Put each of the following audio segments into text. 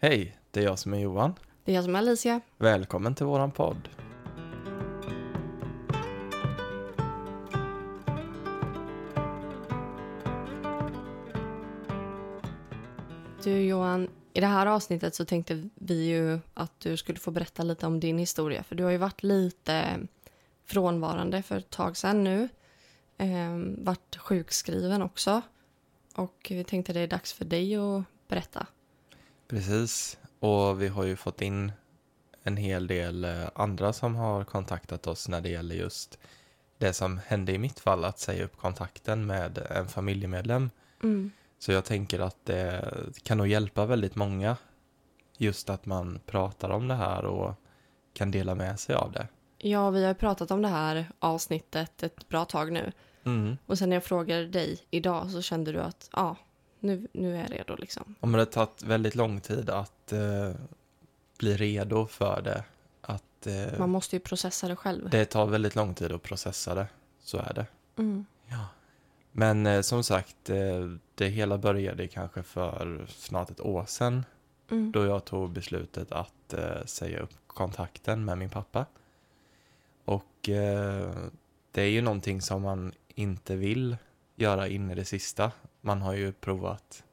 Hej, det är jag som är Johan. Det är jag som är Alicia. Välkommen till våran podd. Du Johan, i det här avsnittet så tänkte vi ju att du skulle få berätta lite om din historia. För du har ju varit lite frånvarande för ett tag sedan nu. Ehm, varit sjukskriven också. Och vi tänkte det är dags för dig att berätta. Precis, och vi har ju fått in en hel del eh, andra som har kontaktat oss när det gäller just det som hände i mitt fall, att säga upp kontakten med en familjemedlem. Mm. Så jag tänker att det kan nog hjälpa väldigt många just att man pratar om det här och kan dela med sig av det. Ja, vi har pratat om det här avsnittet ett bra tag nu. Mm. Och sen när jag frågade dig idag så kände du att ja, nu, nu är jag redo liksom. Men det har tagit väldigt lång tid att eh, bli redo för det. Att, eh, Man måste ju processa det själv. Det tar väldigt lång tid att processa det, så är det. Mm. Ja. Men eh, som sagt, eh, det hela började kanske för snart ett år sedan Mm. då jag tog beslutet att eh, säga upp kontakten med min pappa. Och eh, det är ju någonting som man inte vill göra in i det sista. Man har ju provat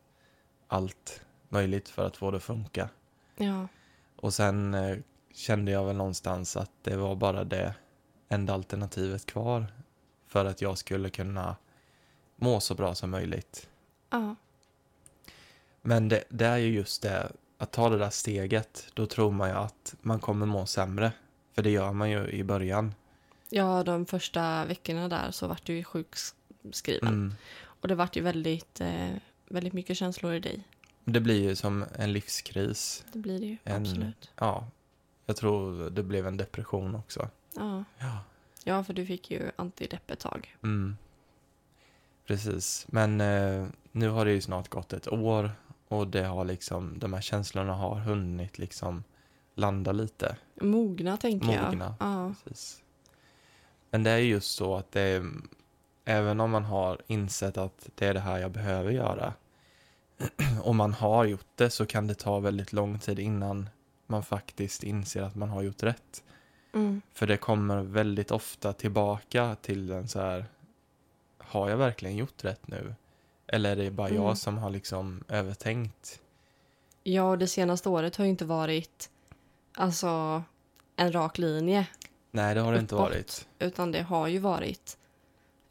allt möjligt för att få det att funka. Ja. Och sen eh, kände jag väl någonstans att det var bara det enda alternativet kvar för att jag skulle kunna må så bra som möjligt. Ja. Men det, det är ju just det, att ta det där steget, då tror man ju att man kommer må sämre. För det gör man ju i början. Ja, de första veckorna där så vart du ju sjukskriven. Mm. Och det vart ju väldigt, eh, väldigt mycket känslor i dig. Det blir ju som en livskris. Det blir det ju, En- absolut. Ja, jag tror det blev en depression också. Ja. Ja. ja, för du fick ju antidepp ett tag. Mm. Precis, men eh, nu har det ju snart gått ett år och det har liksom, de här känslorna har hunnit liksom landa lite. Mogna, tänker jag. Mogna. Ja. Precis. Men det är just så att det är, även om man har insett att det är det här jag behöver göra och man har gjort det så kan det ta väldigt lång tid innan man faktiskt inser att man har gjort rätt. Mm. För det kommer väldigt ofta tillbaka till en så här, har jag verkligen gjort rätt nu? Eller är det bara Mm. jag som har liksom övertänkt? ja, det senaste året har ju inte varit alltså en rak linje. Nej, det har det inte Uppåt. varit. Utan det har ju varit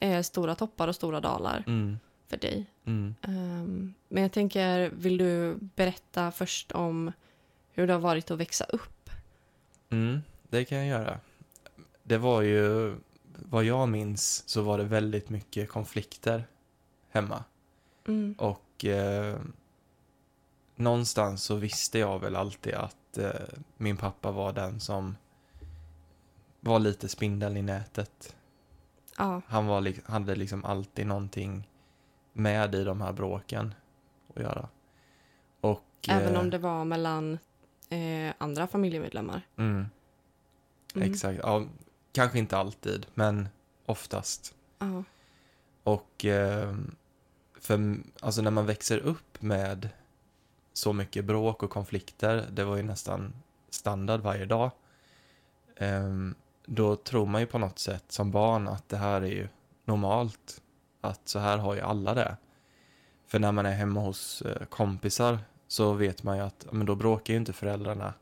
eh, stora toppar och stora dalar Mm, för dig. mm. Ehm, men jag tänker, vill du berätta först om hur det har varit att växa upp? Mm, det kan jag göra. Det var ju, vad jag minns, så var det väldigt mycket konflikter hemma. Mm. Och eh, någonstans så visste jag väl alltid att eh, min pappa var den som var lite spindeln i nätet. Ja, Han var, hade liksom alltid någonting med i de här bråken att göra. Och, även eh, om det var mellan eh, andra familjemedlemmar. Mm, Mm. Exakt. Ja, kanske inte alltid, men oftast. Ja. Och eh, för, alltså när man växer upp med så mycket bråk och konflikter, det var ju nästan standard varje dag. ehm, då tror man ju på något sätt som barn att det här är ju normalt. Att så här har ju alla det. För när man är hemma hos eh, kompisar så vet man ju att men då bråkar ju inte föräldrarna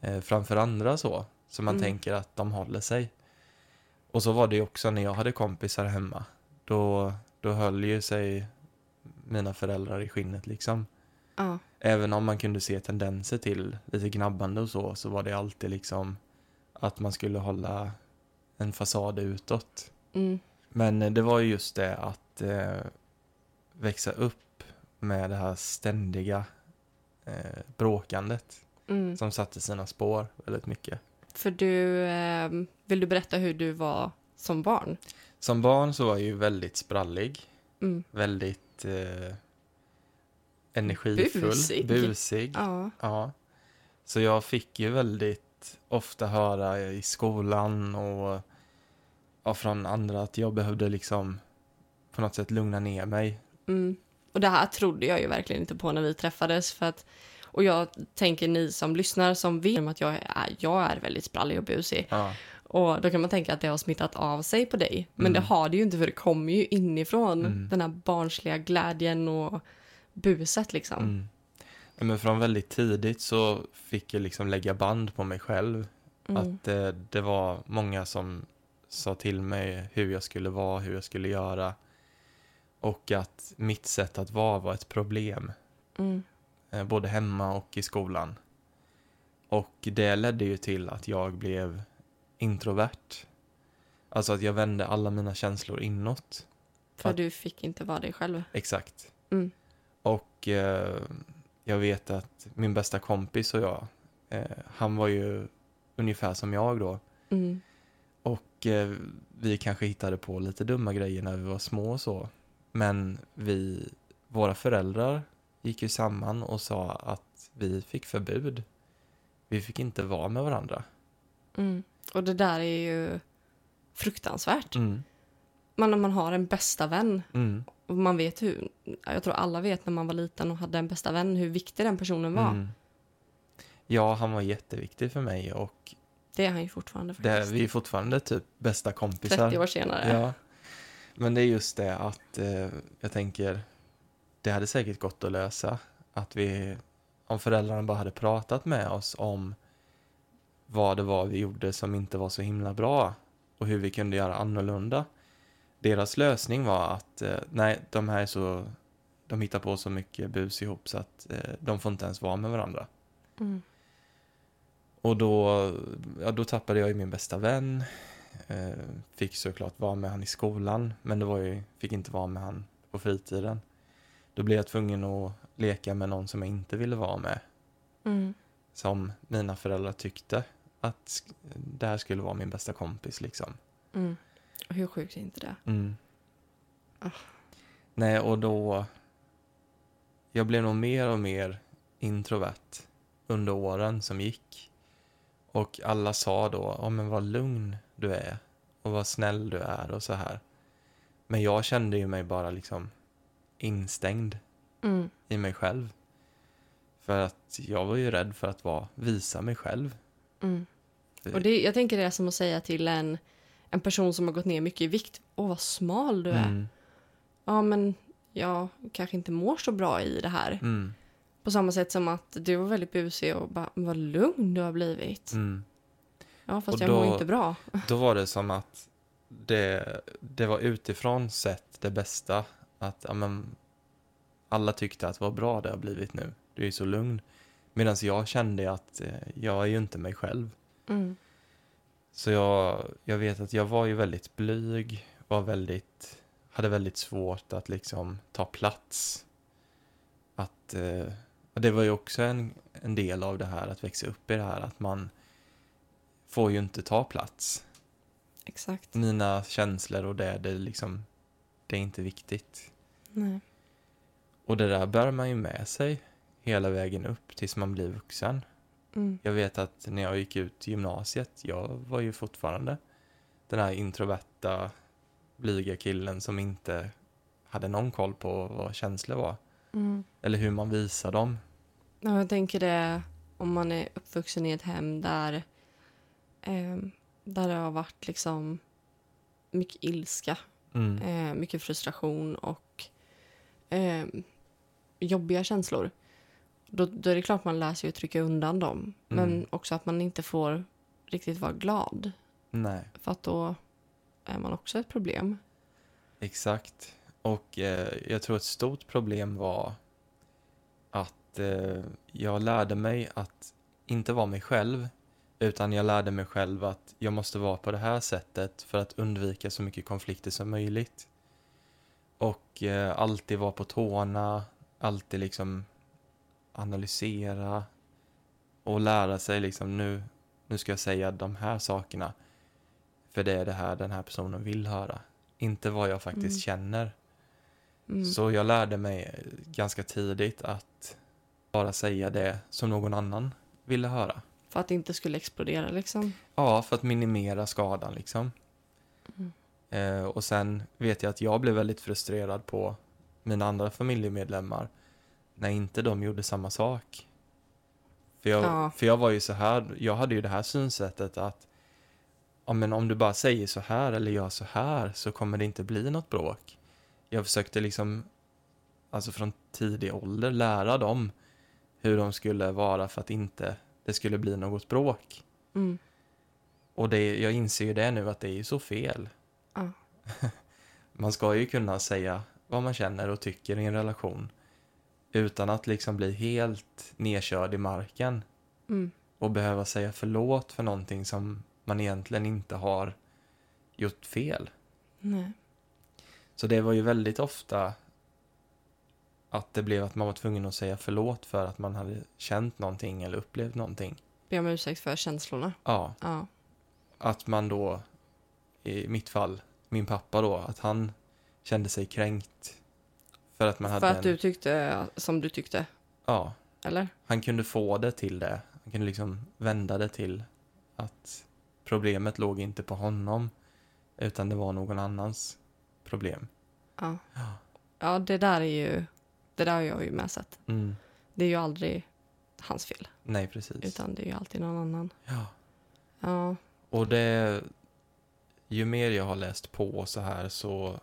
eh, framför andra så. Så man Mm. tänker att de håller sig. Och så var det ju också när jag hade kompisar hemma. Då, då höll ju sig mina föräldrar i skinnet liksom. Ja. Även om man kunde se tendenser till lite gnabbande och så, så var det alltid liksom att man skulle hålla en fasad utåt. Mm. Men eh, det var ju just det att eh, växa upp med det här ständiga eh, bråkandet Mm. som satte sina spår väldigt mycket. För du, eh, vill du berätta hur du var som barn? Som barn så var jag ju väldigt sprallig, Mm. väldigt eh, energifull, Busig. busig. Ja. Ja. Så jag fick ju väldigt ofta höra i skolan och ja, från andra att jag behövde liksom på något sätt lugna ner mig. Mm. Och det här trodde jag ju verkligen inte på när vi träffades för att Och jag tänker ni som lyssnar som vet att jag är, jag är väldigt sprallig och busig. Ja. Och då kan man tänka att det har smittat av sig på dig. Men Mm. det har det ju inte för det kommer ju inifrån Mm. den här barnsliga glädjen och buset liksom. Mm. Men från väldigt tidigt så fick jag liksom lägga band på mig själv. Mm. Att eh, det var många som sa till mig hur jag skulle vara, hur jag skulle göra. Och att mitt sätt att vara var ett problem. Mm. eh, både hemma och i skolan. Och det ledde ju till att jag blev introvert. Alltså att jag vände alla mina känslor inåt. För att- du fick inte vara dig själv. Exakt. Mm. Och eh, jag vet att min bästa kompis och jag, eh, han var ju ungefär som jag då. Mm. Och eh, vi kanske hittade på lite dumma grejer när vi var små och så. Men vi, våra föräldrar gick ju samman och sa att vi fick förbud. Vi fick inte vara med varandra. Mm. Och det där är ju fruktansvärt. Mm. Man, när man har en bästa vän Mm. och man vet hur, jag tror alla vet när man var liten och hade en bästa vän hur viktig den personen var. Mm. Ja, han var jätteviktig för mig och Det är han ju fortfarande det, faktiskt. vi är fortfarande typ bästa kompisar. 30 år senare. Ja. Men det är just det att eh, jag tänker, det hade säkert gått att lösa. Att vi, om föräldrarna bara hade pratat med oss om vad det var vi gjorde som inte var så himla bra och hur vi kunde göra annorlunda. Deras lösning var att, eh, nej, de här är så, de hittar på så mycket bus ihop så att eh, de får inte ens vara med varandra. Mm. Och då, ja, då tappade jag ju min bästa vän. Eh, fick såklart vara med han i skolan, men det var ju, fick inte vara med han på fritiden. Då blev jag tvungen att leka med någon som jag inte ville vara med. Mm. Som mina föräldrar tyckte att det här skulle vara min bästa kompis liksom. Mm. Hur sjukt är inte det? Mm. Ah. Nej, och då... Jag blev nog mer och mer introvert under åren som gick. Och alla sa då, ja men vad lugn du är och vad snäll du är och så här. Men jag kände ju mig bara liksom instängd Mm. i mig själv. För att jag var ju rädd för att vara, visa mig själv. Mm. Och det, jag tänker det är som att säga till en, en person som har gått ner mycket i vikt. Åh, vad smal du är. Mm, Ja, men jag kanske inte mår så bra i det här. mm, På samma sätt som att du var väldigt busig och bara, vad lugn du har blivit. mm. Ja, fast Och jag då- mår inte bra. Då var det som att det, det var utifrån sett det bästa. Att ja, men, alla tyckte att vad bra det har blivit nu. Du är så lugn. Medan jag kände att eh, jag är ju inte mig själv. Mm. Så jag, jag vet att jag var ju väldigt blyg, var väldigt, hade väldigt svårt att liksom ta plats. Att, eh, det var ju också en, en del av det här att växa upp i det här att man får ju inte ta plats. Exakt. Mina känslor och det, det är liksom, det är inte viktigt. Nej. Och det där bär man ju med sig hela vägen upp tills man blir vuxen. Mm. Jag vet att när jag gick ut gymnasiet, jag var ju fortfarande den här introverta, blyga killen som inte hade någon koll på vad känslor var. Mm. Eller hur man visar dem. Ja, jag tänker det om man är uppvuxen i ett hem där, ehm, där det har varit liksom mycket ilska, Mm. eh, mycket frustration och ehm, jobbiga känslor. Då, då är det klart man lär sig att trycka undan dem. Men Mm. också att man inte får riktigt vara glad. Nej, För att då är man också ett problem. exakt. Och eh, jag tror ett stort problem var att eh, jag lärde mig att inte vara mig själv. Utan jag lärde mig själv att jag måste vara på det här sättet för att undvika så mycket konflikter som möjligt. Och eh, alltid vara på tårna, alltid liksom analysera och lära sig liksom nu, nu ska jag säga de här sakerna. För det är det här den här personen vill höra. Inte vad jag faktiskt Mm. känner. Mm. Så jag lärde mig ganska tidigt att bara säga det som någon annan ville höra. För att det inte skulle explodera liksom. Ja, för att minimera skadan liksom. Mm. Eh, och sen vet jag att jag blev väldigt frustrerad på mina andra familjemedlemmar när inte de gjorde samma sak. För jag, Ja. för jag var ju så här, jag hade ju det här synsättet att ja, men om du bara säger så här eller gör så här så kommer det inte bli något bråk. Jag försökte liksom, alltså från tidig ålder, lära dem hur de skulle vara för att inte det skulle bli något bråk. Mm. Och det, jag inser ju det nu att det är ju så fel. Ja. Man ska ju kunna säga vad man känner och tycker i en relation utan att liksom bli helt nedkörd i marken Mm. och behöva säga förlåt för någonting som man egentligen inte har gjort fel. Nej. Så det var ju väldigt ofta att det blev att man var tvungen att säga förlåt för att man hade känt någonting eller upplevt någonting. Be om ursäkt för känslorna. Ja, Ja. att man då, i mitt fall, min pappa då, att han kände sig kränkt för att man hade För att en, du tyckte som du tyckte, Ja, eller? han kunde få det till det. Han kunde liksom vända det till att problemet låg inte på honom utan det var någon annans problem. Ja. Ja. Ja, det där är ju... Det där har jag ju med sett. Mm. Det är ju aldrig hans fel, Nej, precis. utan det är ju alltid någon annan. Ja. Ja. Och det, ju mer jag har läst på så här så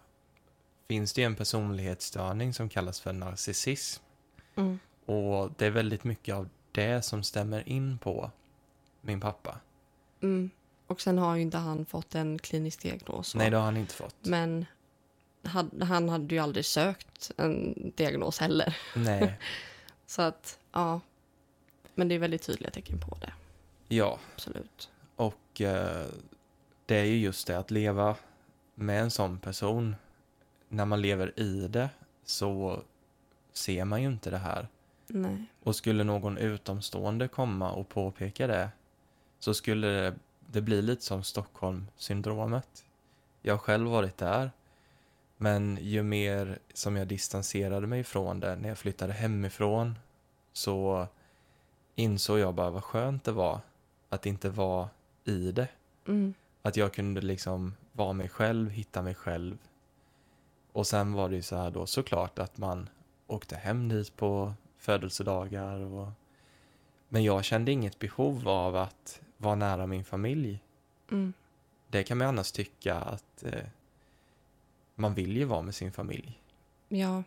finns det en personlighetsstörning som kallas för narcissism. Mm. Och det är väldigt mycket av det som stämmer in på min pappa. Mm. Och sen har ju inte han fått en klinisk diagnos. Nej, det har han inte fått. Men had- han hade ju aldrig sökt en diagnos heller. Nej, Så att, ja. Men det är väldigt tydliga tecken på det, ja. absolut. Och eh, det är ju just det att leva med en sån person. När man lever i det så ser man ju inte det här. Nej. Och skulle någon utomstående komma och påpeka det så skulle det, det bli lite som Stockholmssyndromet. Jag har själv varit där. Men ju mer som jag distanserade mig från det när jag flyttade hemifrån så insåg jag bara vad skönt det var att inte vara i det. Mm. Att jag kunde liksom vara mig själv, hitta mig själv. Och sen var det ju så här då såklart att man åkte hem dit på födelsedagar och... Men jag kände inget behov av att vara nära min familj. Mm. Det kan man annars tycka att eh, man vill ju vara med sin familj. Ja.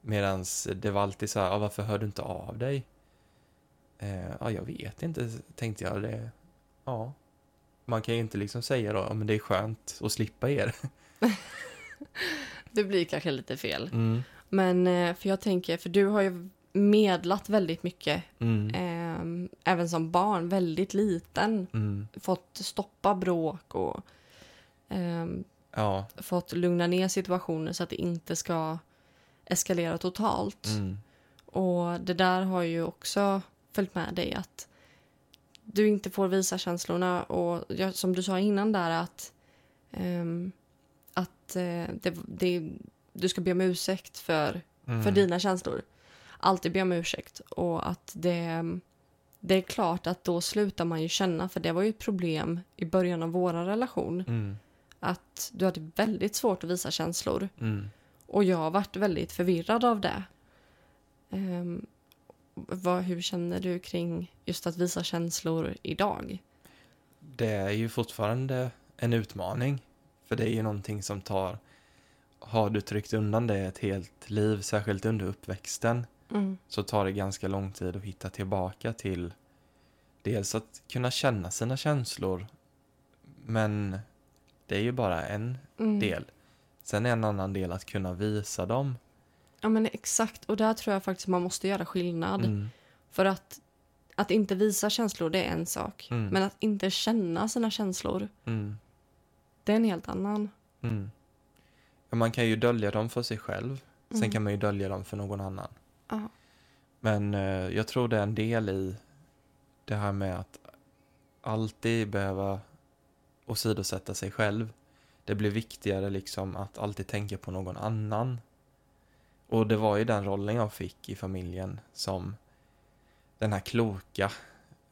Medan det var alltid så här, ah, varför hör du inte av dig? Eh, ja, jag vet inte, tänkte jag. Det, ja. Man kan ju inte liksom säga då, ja, men det är skönt att slippa er. Det blir kanske lite fel. Mm. Men eh, för jag tänker, för du har ju medlat väldigt mycket, Mm. eh, även som barn, väldigt liten. Mm. Fått stoppa bråk och eh, Ja. fått lugna ner situationer så att det inte ska eskalera totalt. Mm. Och det där har ju också följt med dig att du inte får visa känslorna och jag, som du sa innan där att ehm, att eh, det, det, du ska be om ursäkt för, Mm. för dina känslor. Alltid be om ursäkt och att det, det är klart att då slutar man ju känna för det var ju ett problem i början av vår relation Mm. att du hade väldigt svårt att visa känslor. Mm. Och jag har varit väldigt förvirrad av det. Ehm, vad, hur känner du kring just att visa känslor idag? Det är ju fortfarande en utmaning. För det är ju någonting som tar... Har du tryckt undan det ett helt liv, särskilt under uppväxten, Mm. så tar det ganska lång tid att hitta tillbaka till dels att kunna känna sina känslor, men det är ju bara en Mm. del. Sen är en annan del att kunna visa dem. Ja men exakt, och där tror jag faktiskt man måste göra skillnad. Mm. För att, att inte visa känslor det är en sak. Mm. Men att inte känna sina känslor, Mm. Det är en helt annan. Mm. Ja, man kan ju dölja dem för sig själv. Sen Mm. kan man ju dölja dem för någon annan. Ja. Men eh, jag tror det är en del i det här med att alltid behöva åsidosätta sig själv. Det blir viktigare liksom att alltid tänka på någon annan. Och det var ju den rollen jag fick i familjen som den här kloka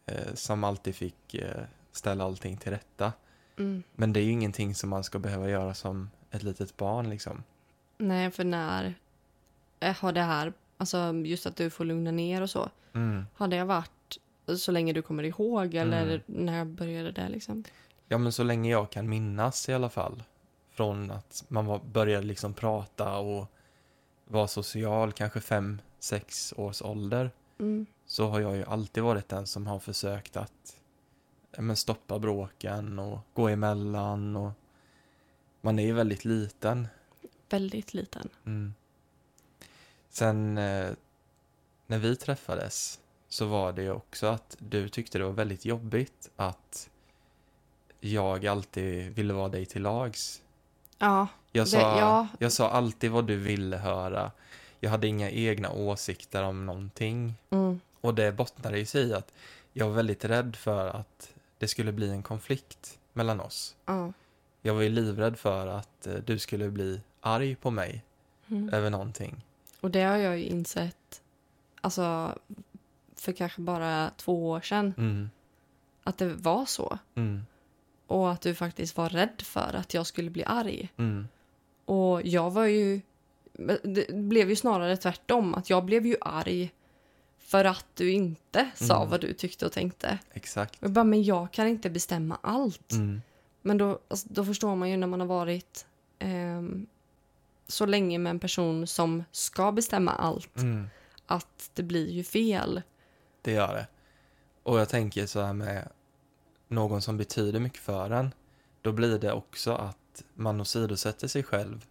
eh, som alltid fick eh, ställa allting till rätta. Mm. Men det är ju ingenting som man ska behöva göra som ett litet barn liksom. Nej, för när eh, har det här, alltså just att du får lugna ner och så, Mm. har det varit så länge du kommer ihåg eller Mm. när började det liksom? Ja, men så länge jag kan minnas i alla fall. Från att man var, började liksom prata och var social, kanske fem, sex års ålder. Mm. Så har jag ju alltid varit den som har försökt att men stoppa bråken och gå emellan. Och man är ju väldigt liten. Väldigt liten. Mm. Sen eh, när vi träffades så var det ju också att du tyckte det var väldigt jobbigt att jag alltid ville vara dig till lags. Ja, Jag Det- sa, ja. jag sa alltid vad du ville höra. Jag hade inga egna åsikter om någonting. mm. Och det bottnade i sig i att jag var väldigt rädd för att det skulle bli en konflikt mellan oss. ja. Jag var ju livrädd för att eh, du skulle bli arg på mig Mm. över någonting. Och det har jag ju insett, alltså för kanske bara två år sedan, Mm. att det var så. Mm. Och att du faktiskt var rädd för att jag skulle bli arg. Mm. Och jag var ju... Det blev ju snarare tvärtom. Att jag blev ju arg för att du inte sa Mm. vad du tyckte och tänkte. Exakt. Och jag bara, men jag kan inte bestämma allt. Mm. Men då, alltså, då förstår man ju när man har varit ehm, så länge med en person som ska bestämma allt, Mm. att det blir ju fel. Det gör det. Och jag tänker så här med någon som betyder mycket för en. Då blir det också att man åsidosätter sig själv.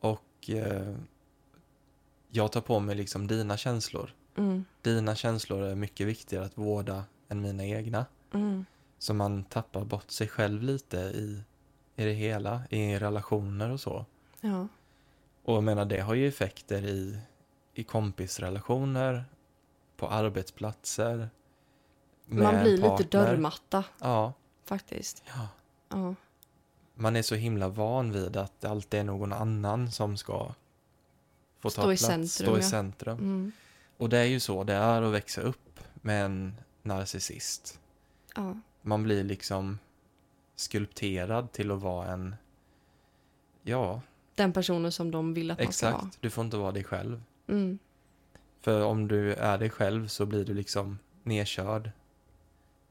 Och eh, jag tar på mig liksom dina känslor. Mm, Dina känslor är mycket viktigare att vårda än mina egna. mm, Så man tappar bort sig själv lite i, i det hela, i relationer och så. ja. Och jag menar, det har ju effekter i, i kompisrelationer, på arbetsplatser. Man blir lite dörrmatta Ja, faktiskt. ja. Ja. Man är så himla van vid att det alltid är någon annan som ska få ta Stå i plats, centrum, stå i centrum. Mm, Och det är ju så det är att växa upp med en narcissist. ja. Man blir liksom skulpterad till att vara en, ja, Den personen som de vill att man ska vara. exakt. Du får inte vara dig själv. Mm, För om du är dig själv så blir du liksom nedkörd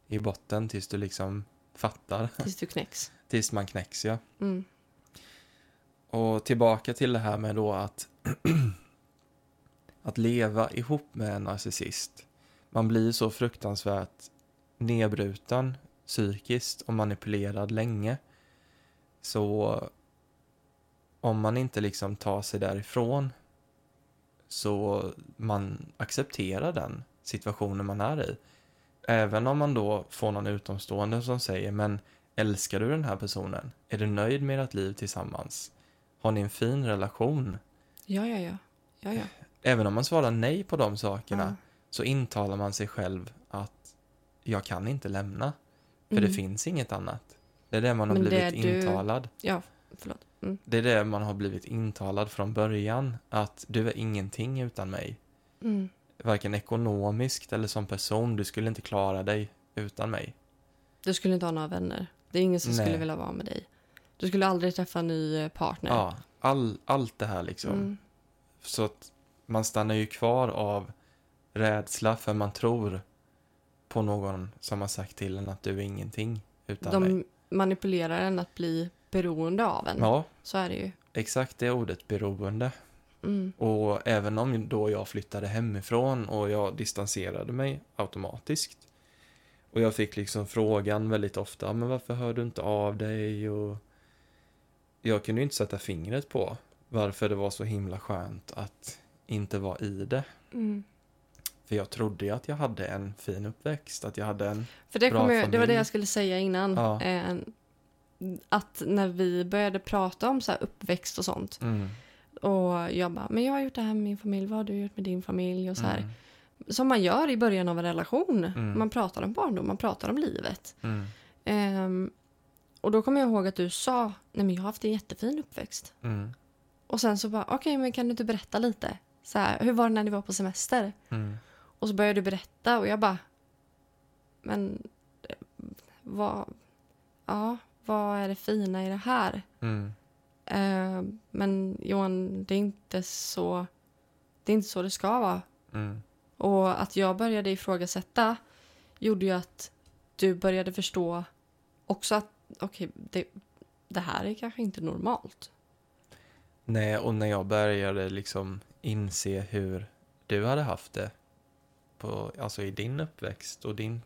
i botten tills du liksom fattar. tills du knäcks. Tills man knäcks, ja. Mm, Och tillbaka till det här med då att att leva ihop med en narcissist. Man blir så fruktansvärt nedbruten psykiskt och manipulerad länge. Så om man inte liksom tar sig därifrån så man accepterar den situationen man är i. Även om man då får någon utomstående som säger men älskar du den här personen? Är du nöjd med ert liv tillsammans? Har ni en fin relation? ja, ja, ja. ja, ja. Även om man svarar nej på de sakerna Ja. så intalar man sig själv att jag kan inte lämna. För Mm. det finns inget annat. Det är det man har Men blivit du- intalad. Ja, förlåt. Mm. Det är det man har blivit intalad från början. Att du är ingenting utan mig. Mm. Varken ekonomiskt eller som person. Du skulle inte klara dig utan mig. Du skulle inte ha några vänner. Det är ingen som Nej. skulle vilja vara med dig. Du skulle aldrig träffa en ny eh, partner. Ja, all, allt det här liksom. Mm. Så att man stannar ju kvar av rädsla för man tror på någon som har sagt till en att du är ingenting utan. De manipulerar en att bli beroende av en. Ja, Så är det ju. exakt det ordet, beroende. Mm. Och även om då jag flyttade hemifrån och jag distanserade mig automatiskt. Och jag fick liksom frågan väldigt ofta, men varför hör du inte av dig? Och jag kunde ju inte sätta fingret på varför det var så himla skönt att inte vara i det. Mm. För jag trodde ju att jag hade en fin uppväxt, att jag hade en... För det, Bra kom jag, det var det jag skulle säga innan. Ja. Eh, att när vi började prata om så här uppväxt och sånt. Mm, Och jag bara, men jag har gjort det här med min familj. Vad har du gjort med din familj? Och så här. mm, Som man gör i början av en relation. Mm. Man pratar om barndom, man pratar om livet. Ehm, och då kommer jag ihåg att du sa, nej men jag har haft en jättefin uppväxt. mm, Och sen så bara, okej men kan du inte berätta lite? Så här, hur var det när ni var på semester? mm, Och så började du berätta och jag bara, men eh, vad, ja, vad är det fina i det här? mm, Eh, men Johan, det är inte så det är inte så det ska vara. mm, Och att jag började ifrågasätta gjorde ju att du började förstå också att okej, det, det här är kanske inte normalt. Nej, och när jag började liksom inse hur du hade haft det på, alltså i din uppväxt och din,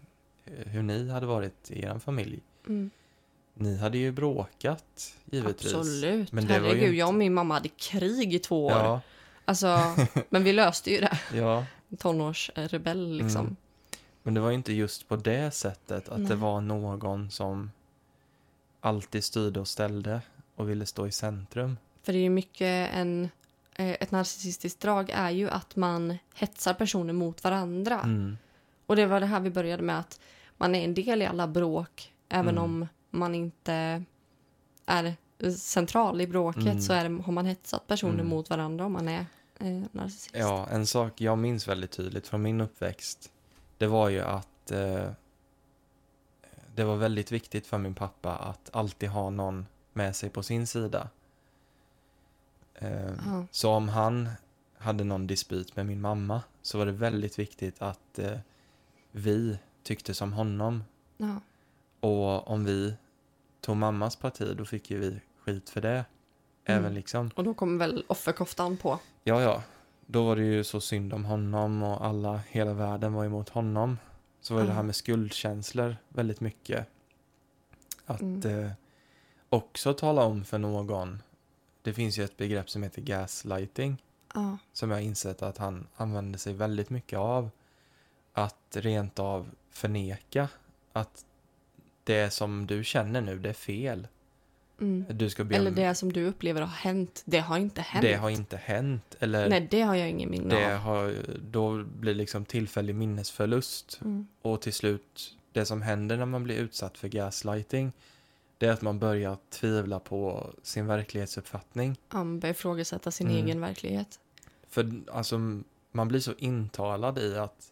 hur ni hade varit i er familj. Mm. Ni hade ju bråkat, givetvis. Absolut. Men det var ju Herregud, inte- jag och min mamma hade krig i två år. Ja, Alltså, men vi löste ju det. ja. Tonårsrebell liksom. Mm. Men det var ju inte just på det sättet att det Nej. var någon som alltid styrde och ställde och ville stå i centrum. För det är ju mycket en... eh, Ett narcissistiskt drag är ju att man hetsar personer mot varandra. Mm. Och det var det här vi började med att man är en del i alla bråk. Även Mm. om man inte är central i bråket Mm. så är det, har man hetsat personer Mm. mot varandra om man är eh, narcissist. Ja, en sak jag minns väldigt tydligt från min uppväxt, det var ju att eh, det var väldigt viktigt för min pappa att alltid ha någon med sig på sin sida. Ja. Så om han hade någon dispyt med min mamma så var det väldigt viktigt att eh, vi tyckte som honom. Ja. Och om vi tog mammas parti då fick ju vi skit för det. Även Mm. liksom Och då kommer väl offerkoftan på. Ja, ja. Då var det ju så synd om honom och alla, hela världen var emot honom. Så var det det här med skuldkänslor väldigt mycket. Att Mm. eh, också tala om för någon. Det finns ju ett begrepp som heter gaslighting. Ja. Som jag har insett att han använder sig väldigt mycket av. Att rent av förneka att det som du känner nu, det är fel. Mm. Du ska be Eller om- det som du upplever har hänt, det har inte hänt. det har inte hänt. Eller Nej, det har jag ingen minne Det av. har, då blir liksom tillfällig minnesförlust Mm. och till slut det som händer när man blir utsatt för gaslighting det är att man börjar tvivla på sin verklighetsuppfattning. Man börjar ifrågasätta sin Mm. egen verklighet. För alltså man blir så intalad i att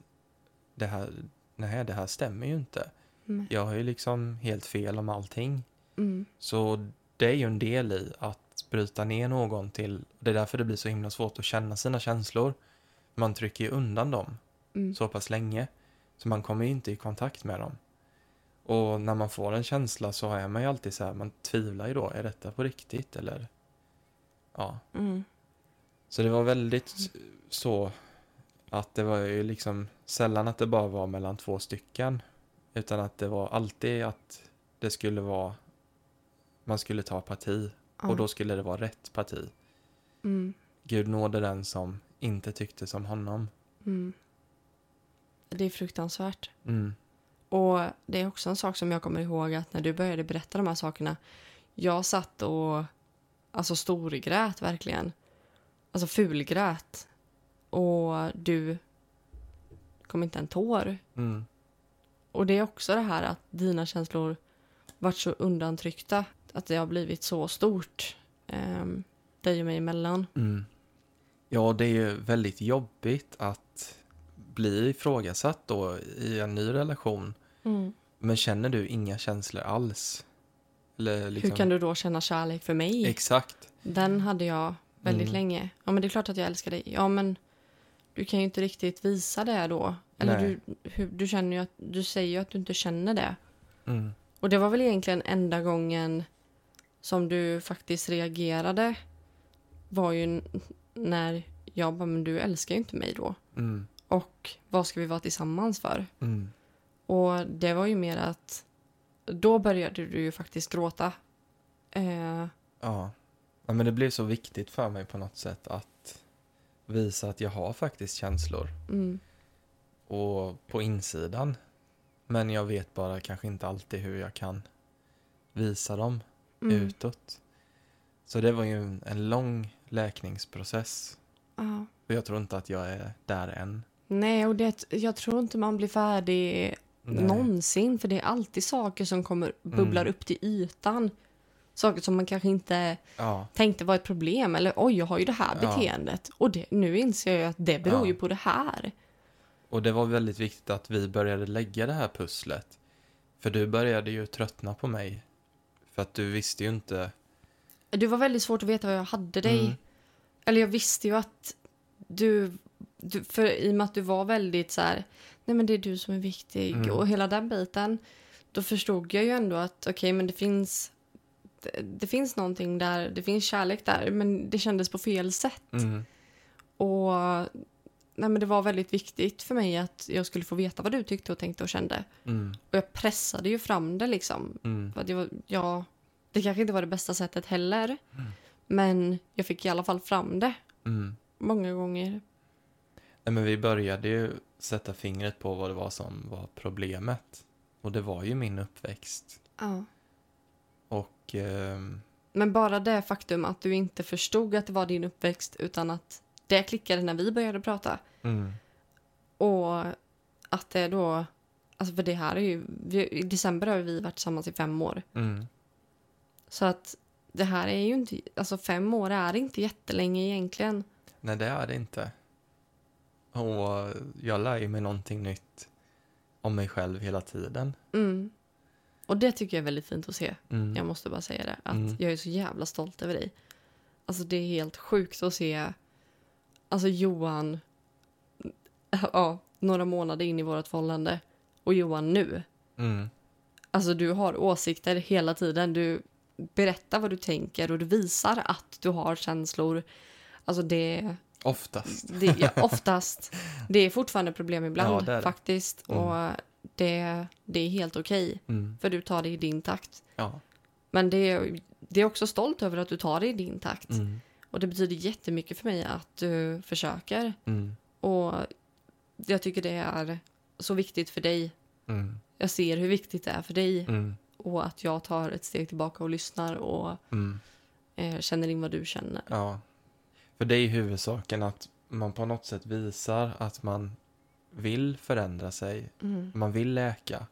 det här, nej det här stämmer ju inte. Mm. Jag har ju liksom helt fel om allting. Mm. Så det är ju en del i att bryta ner någon till, det är därför det blir så himla svårt att känna sina känslor. Man trycker ju undan dem Mm. så pass länge. Så man kommer ju inte i kontakt med dem. Och när man får en känsla så är man ju alltid så här, man tvivlar ju då, är detta på riktigt eller? Ja. Mm. Så det var väldigt så att det var ju liksom sällan att det bara var mellan två stycken. Utan att det var alltid att det skulle vara, man skulle ta parti Ja. och då skulle det vara rätt parti. Mm. Gud nådde den som inte tyckte som honom. Mm. Det är fruktansvärt. Mm. Och det är också en sak som jag kommer ihåg att när du började berätta de här sakerna. Jag satt och alltså storgrät verkligen. Alltså fulgrät. Och du kom inte en tår. Mm. Och det är också det här att dina känslor varit så undantryckta. Att det har blivit så stort. Um, dig och mig emellan. Mm. Ja, det är ju väldigt jobbigt att bli ifrågasatt då i en ny relation. Men känner du inga känslor alls? Liksom... Hur kan du då känna kärlek för mig? Exakt. Den hade jag väldigt Mm. länge. Ja, men det är klart att jag älskar dig. Ja, men du kan ju inte riktigt visa det då. Eller Nej. du, du känner ju att, du säger ju att du inte känner det. Mm. Och det var väl egentligen enda gången som du faktiskt reagerade var ju när jag bara, men du älskar ju inte mig då. Mm. Och vad ska vi vara tillsammans för? Mm. Och det var ju mer att då började du ju faktiskt gråta. Eh, Ja. ja. Men det blev så viktigt för mig på något sätt att visa att jag har faktiskt känslor. mm, Och på insidan. Men jag vet bara kanske inte alltid hur jag kan visa dem mm, utåt. Så det var ju en, en lång läkningsprocess. ja. Och jag tror inte att jag är där än. Nej, och det, jag tror inte man blir färdig Nej. någonsin. För det är alltid saker som kommer bubblar Mm. upp till ytan. Saker som man kanske inte Ja, tänkte var ett problem. Eller oj, jag har ju det här Ja. beteendet. Och det, nu inser jag att det beror Ja. ju på det här. och det var väldigt viktigt att vi började lägga det här pusslet. För du började ju tröttna på mig. För att du visste ju inte. Det var väldigt svårt att veta vad jag hade dig. Mm. Eller jag visste ju att du, du... För i och med att du var väldigt så här nej men det är du som är viktig Mm. och hela den biten. Då förstod jag ju ändå att okej, men det finns det, det finns någonting där, det finns kärlek där, men det kändes på fel sätt. Mm. Och nej, men det var väldigt viktigt för mig att jag skulle få veta vad du tyckte och tänkte och kände. Mm. Och jag pressade ju fram det liksom. Mm. För det, var, ja, det kanske inte var det bästa sättet heller. Mm. Men jag fick i alla fall fram det Mm. många gånger. Nej, men vi började ju sätta fingret på vad det var som var problemet. Och det var ju min uppväxt. Ja. Och ehm, Men bara det faktum att du inte förstod att det var din uppväxt utan att det klickade när vi började prata. mm, Och att det då... Alltså för det här är ju... Vi, I december har vi varit tillsammans i fem år. mm, Så att det här är ju inte... Alltså fem år är inte jättelänge egentligen. nej, det är det inte. Och jag lär ju mig någonting nytt om mig själv hela tiden. Mm. Och det tycker jag är väldigt fint att se. Mm. Jag måste bara säga det. Att Mm. jag är så jävla stolt över dig. Alltså det är helt sjukt att se alltså Johan ja, några månader in i vårt förhållande och Johan nu. Mm. Alltså du har åsikter hela tiden. Du berättar vad du tänker och du visar att du har känslor. Alltså det, Oftast. det ja, oftast. Det är fortfarande problem ibland Ja, det det. faktiskt. Mm. Och det, det är helt okej. Mm. För du tar det i din takt. Ja. Men det är, det är också stolt över att du tar det i din takt. Mm. Och det betyder jättemycket för mig att du försöker. Mm. Och jag tycker det är så viktigt för dig. Mm. Jag ser hur viktigt det är för dig. Mm. Och att jag tar ett steg tillbaka och lyssnar och eh, känner in vad du känner. Ja. För det är huvudsaken att man på något sätt visar att man vill förändra sig. Mm. Man vill läka.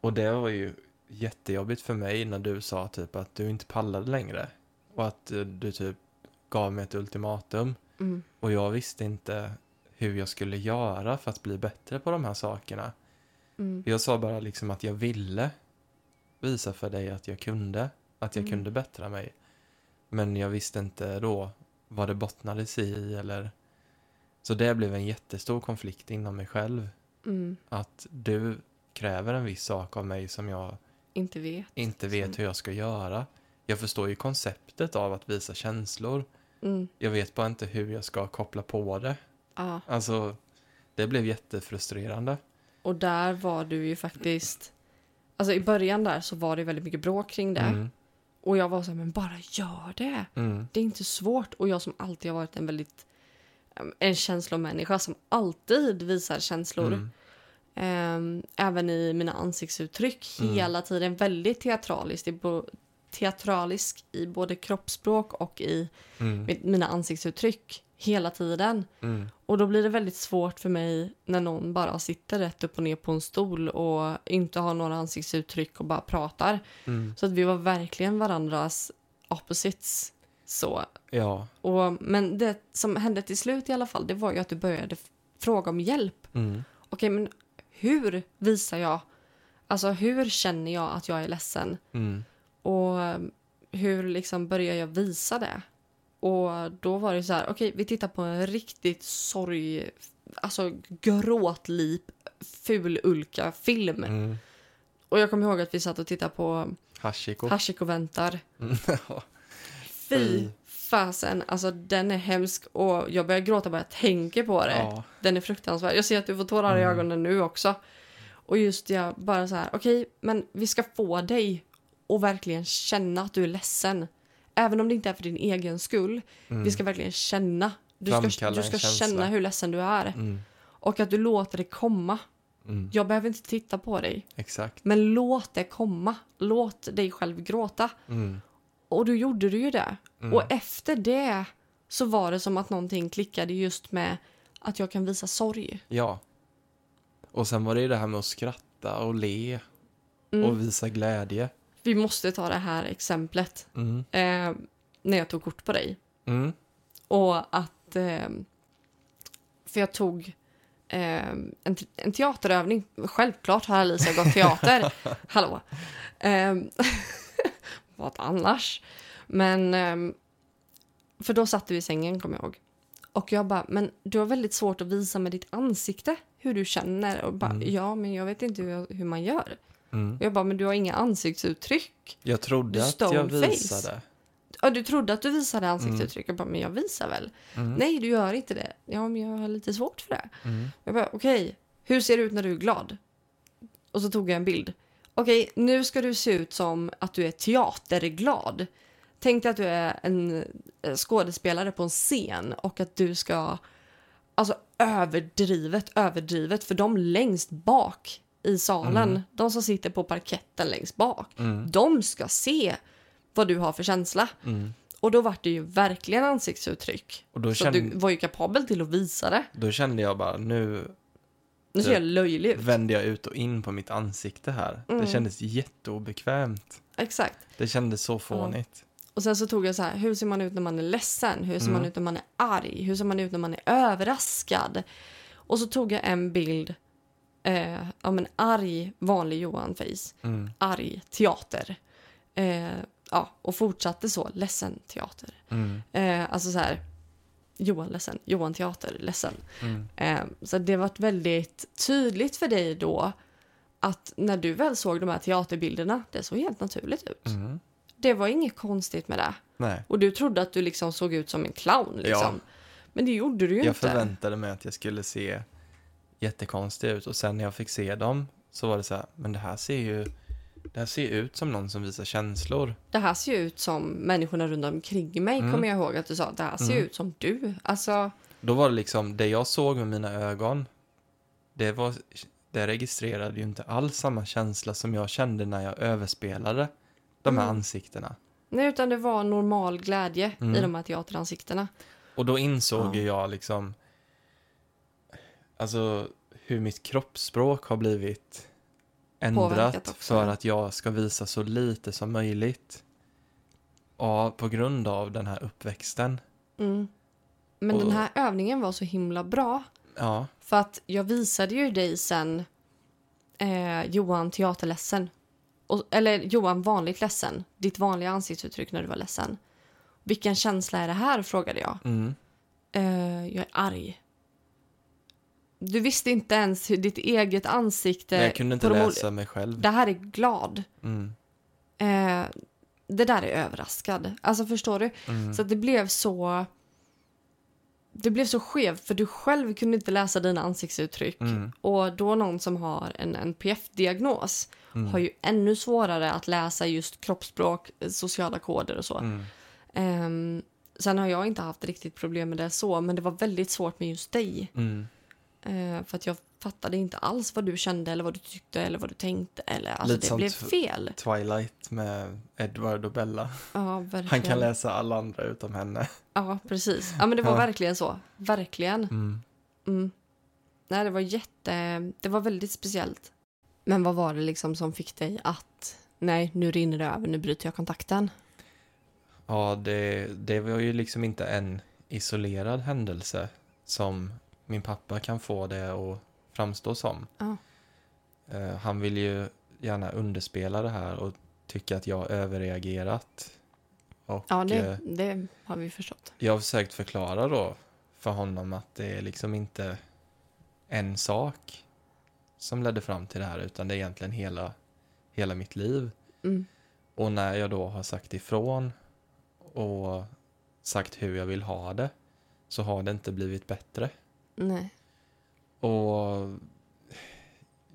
Och det var ju jättejobbigt för mig när du sa typ att du inte pallade längre. Och att eh, du typ gav mig ett ultimatum. Mm. Och jag visste inte hur jag skulle göra för att bli bättre på de här sakerna. Mm. Jag sa bara liksom att jag ville visa för dig att jag kunde. Att jag Mm. kunde bättra mig. Men jag visste inte då vad det bottnades i eller... Så det blev en jättestor konflikt inom mig själv. Mm. Att du kräver en viss sak av mig som jag Inte vet. inte vet hur jag ska göra. Jag förstår ju konceptet av att visa känslor. Mm. Jag vet bara inte hur jag ska koppla på det. Ja. Alltså, det blev jättefrustrerande. Och där var du ju faktiskt... Alltså i början där så var det väldigt mycket bråk kring det. Mm, Och jag var så här, men bara gör det. mm, Det är inte svårt. Och jag som alltid har varit en väldigt... En känslomänniska som alltid visar känslor. mm, även i mina ansiktsuttryck. Mm. Hela tiden väldigt teatraliskt. Teatralisk i både kroppsspråk och i mm, mi- mina ansiktsuttryck. Hela tiden. mm, Och då blir det väldigt svårt för mig när någon bara sitter rätt upp och ner på en stol och inte har några ansiktsuttryck och bara pratar. mm. Så att vi var verkligen varandras opposites. Så. Ja. Och, men det som hände till slut i alla fall, det var ju att du började fråga om hjälp. Mm, Okej, men hur visar jag? Alltså hur känner jag att jag är ledsen? mm, Och um, hur liksom börjar jag visa det? Och då var det så här, okej, vi tittar på en riktigt sorg, alltså gråtlip, fululka-film. mm. Och jag kommer ihåg att vi satt och tittade på Hashiko. Hashiko väntar. Mm. Fy fasen, alltså den är hemsk och jag börjar gråta bara jag tänker på det. ja. Den är fruktansvärd. Jag ser att du får tårar i Mm. ögonen nu också. Och just jag bara så här, okej, men vi ska få dig att verkligen känna att du är ledsen. Även om det inte är för din egen skull. Mm. Vi ska verkligen känna. Du ska, du ska känna hur ledsen du är. Mm, Och att du låter det komma. mm. Jag behöver inte titta på dig. Exakt. Men låt det komma. Låt dig själv gråta. Mm, Och då gjorde du ju det. mm. Och efter det så var det som att någonting klickade just med att jag kan visa sorg. Ja. Och sen var det ju det här med att skratta och le Mm. och visa glädje. Vi måste ta det här exemplet. Mm. Eh, när jag tog kort på dig. Mm. Och att... Eh, för jag tog eh, en, en teaterövning. Självklart har Alicia gått teater. Hallå. Eh, vad annars? Men... Eh, för då satt du i sängen, kommer jag ihåg. Och jag bara, men du har väldigt svårt att visa med ditt ansikte hur du känner. Och bara, Mm. ja, men jag vet inte hur, hur man gör. Mm. Jag bara, men du har inga ansiktsuttryck. Jag trodde Du att jag visade. Ja, du trodde att du visade ansiktsuttryck. Jag bara, men jag visar väl? Mm. Nej, du gör inte det. Ja, men jag har lite svårt för det. Mm. Jag bara, okej, hur ser det ut när du är glad? Och så tog jag en bild. Okej, nu ska du se ut som att du är teaterglad. Tänk dig att du är en eh, skådespelare på en scen och att du ska... Alltså överdrivet, överdrivet. För de längst bak i salen, Mm. de som sitter på parketten längst bak, Mm. de ska se vad du har för känsla. Mm. Och då var det ju verkligen ansiktsuttryck. Och då Så kände, du var ju kapabel till att visa det. då kände jag bara, nu Nu ser jag löjlig ut. vände jag ut och in på mitt ansikte här. Mm. Det kändes jätteobekvämt. Exakt. Det kändes så fånigt. Och sen så tog jag så här, hur ser man ut när man är ledsen? Hur ser Mm. man ut när man är arg? Hur ser man ut när man är överraskad? Och så tog jag en bild eh, av en arg, vanlig Johan-face. Mm. Arg teater. Eh, ja, och fortsatte så, ledsen teater. Mm. Eh, alltså så här, Johan ledsen, Johan teater, ledsen. Mm. Eh, så det var väldigt tydligt för dig då att när du väl såg de här teaterbilderna, det såg helt naturligt ut. Mm. Det var inget konstigt med det. Nej, Och du trodde att du liksom såg ut som en clown liksom. Men det gjorde du ju jag inte. förväntade mig att jag skulle se jättekonstig ut och sen när jag fick se dem så var det så här, men det här ser ju det här ser ut som någon som visar känslor. Det här ser ju ut som människorna runt omkring mig, Mm. kommer jag ihåg att du sa. Det här ser Mm. ut som du. Alltså, Då var det liksom, det jag såg med mina ögon, det var, det registrerade ju inte alls samma känsla som jag kände när jag överspelade de här Mm. ansiktena. nej, utan det var normal glädje Mm. i de här teateransiktena. Och då insåg Ja. jag liksom, alltså hur mitt kroppsspråk har blivit ändrat för att jag ska visa så lite som möjligt. Ja, på grund av den här uppväxten. Mm. Men Och- den här övningen var så himla bra. Ja, För att jag visade ju dig sen eh, Johan teaterledsen. Och, eller Johan vanligt ledsen. Ditt vanliga ansiktsuttryck när du var ledsen. Vilken känsla är det här? frågade jag. mm, Eh, jag är arg. Du visste inte ens hur ditt eget ansikte... men jag kunde inte läsa mig själv. Det här är glad. Mm, Eh, det där är överraskad. Alltså förstår du? mm, Så det blev så... Det blev så skevt för du själv kunde inte läsa dina ansiktsuttryck. mm, Och då någon som har en NPF-diagnos mm, har ju ännu svårare att läsa just kroppsspråk, eh, sociala koder och så. mm, Ehm, sen har jag inte haft riktigt problem med det så, men det var väldigt svårt med just dig. Eh, för att jag fattade inte alls vad du kände eller vad du tyckte eller vad du tänkte. Eller, alltså Lite det blev fel. Twilight med Edward och Bella. Ja. Han kan läsa alla andra utom henne. Ja, precis. Ja, men det var Ja. verkligen så. Verkligen. Mm. Mm. Nej, det var jätte... Det var väldigt speciellt. Men vad var det liksom som fick dig att... Nej, nu rinner det över, nu bryter jag kontakten. Ja, det, det var ju liksom inte en isolerad händelse som min pappa kan få det att framstå som. Ja. Eh, han vill ju gärna underspela det här och tycka att jag har överreagerat. Och Ja, det, eh, det har vi förstått. jag har försökt förklara då för honom att det är liksom inte en sak som ledde fram till det här utan det är egentligen hela, hela mitt liv. Mm. Och när jag då har sagt ifrån och sagt hur jag vill ha det så har det inte blivit bättre. Nej. Och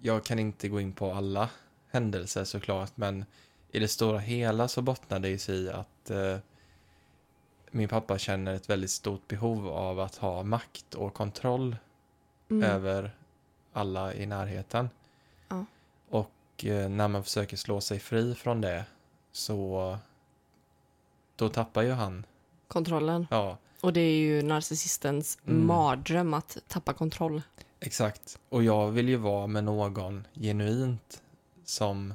jag kan inte gå in på alla händelser såklart men i det stora hela så bottnar det i sig att eh, min pappa känner ett väldigt stort behov av att ha makt och kontroll Mm. över alla i närheten. Ja. Och eh, när man försöker slå sig fri från det så då tappar ju han. Kontrollen. Ja, Och det är ju narcissistens Mm. mardröm att tappa kontroll. exakt. Och jag vill ju vara med någon genuint som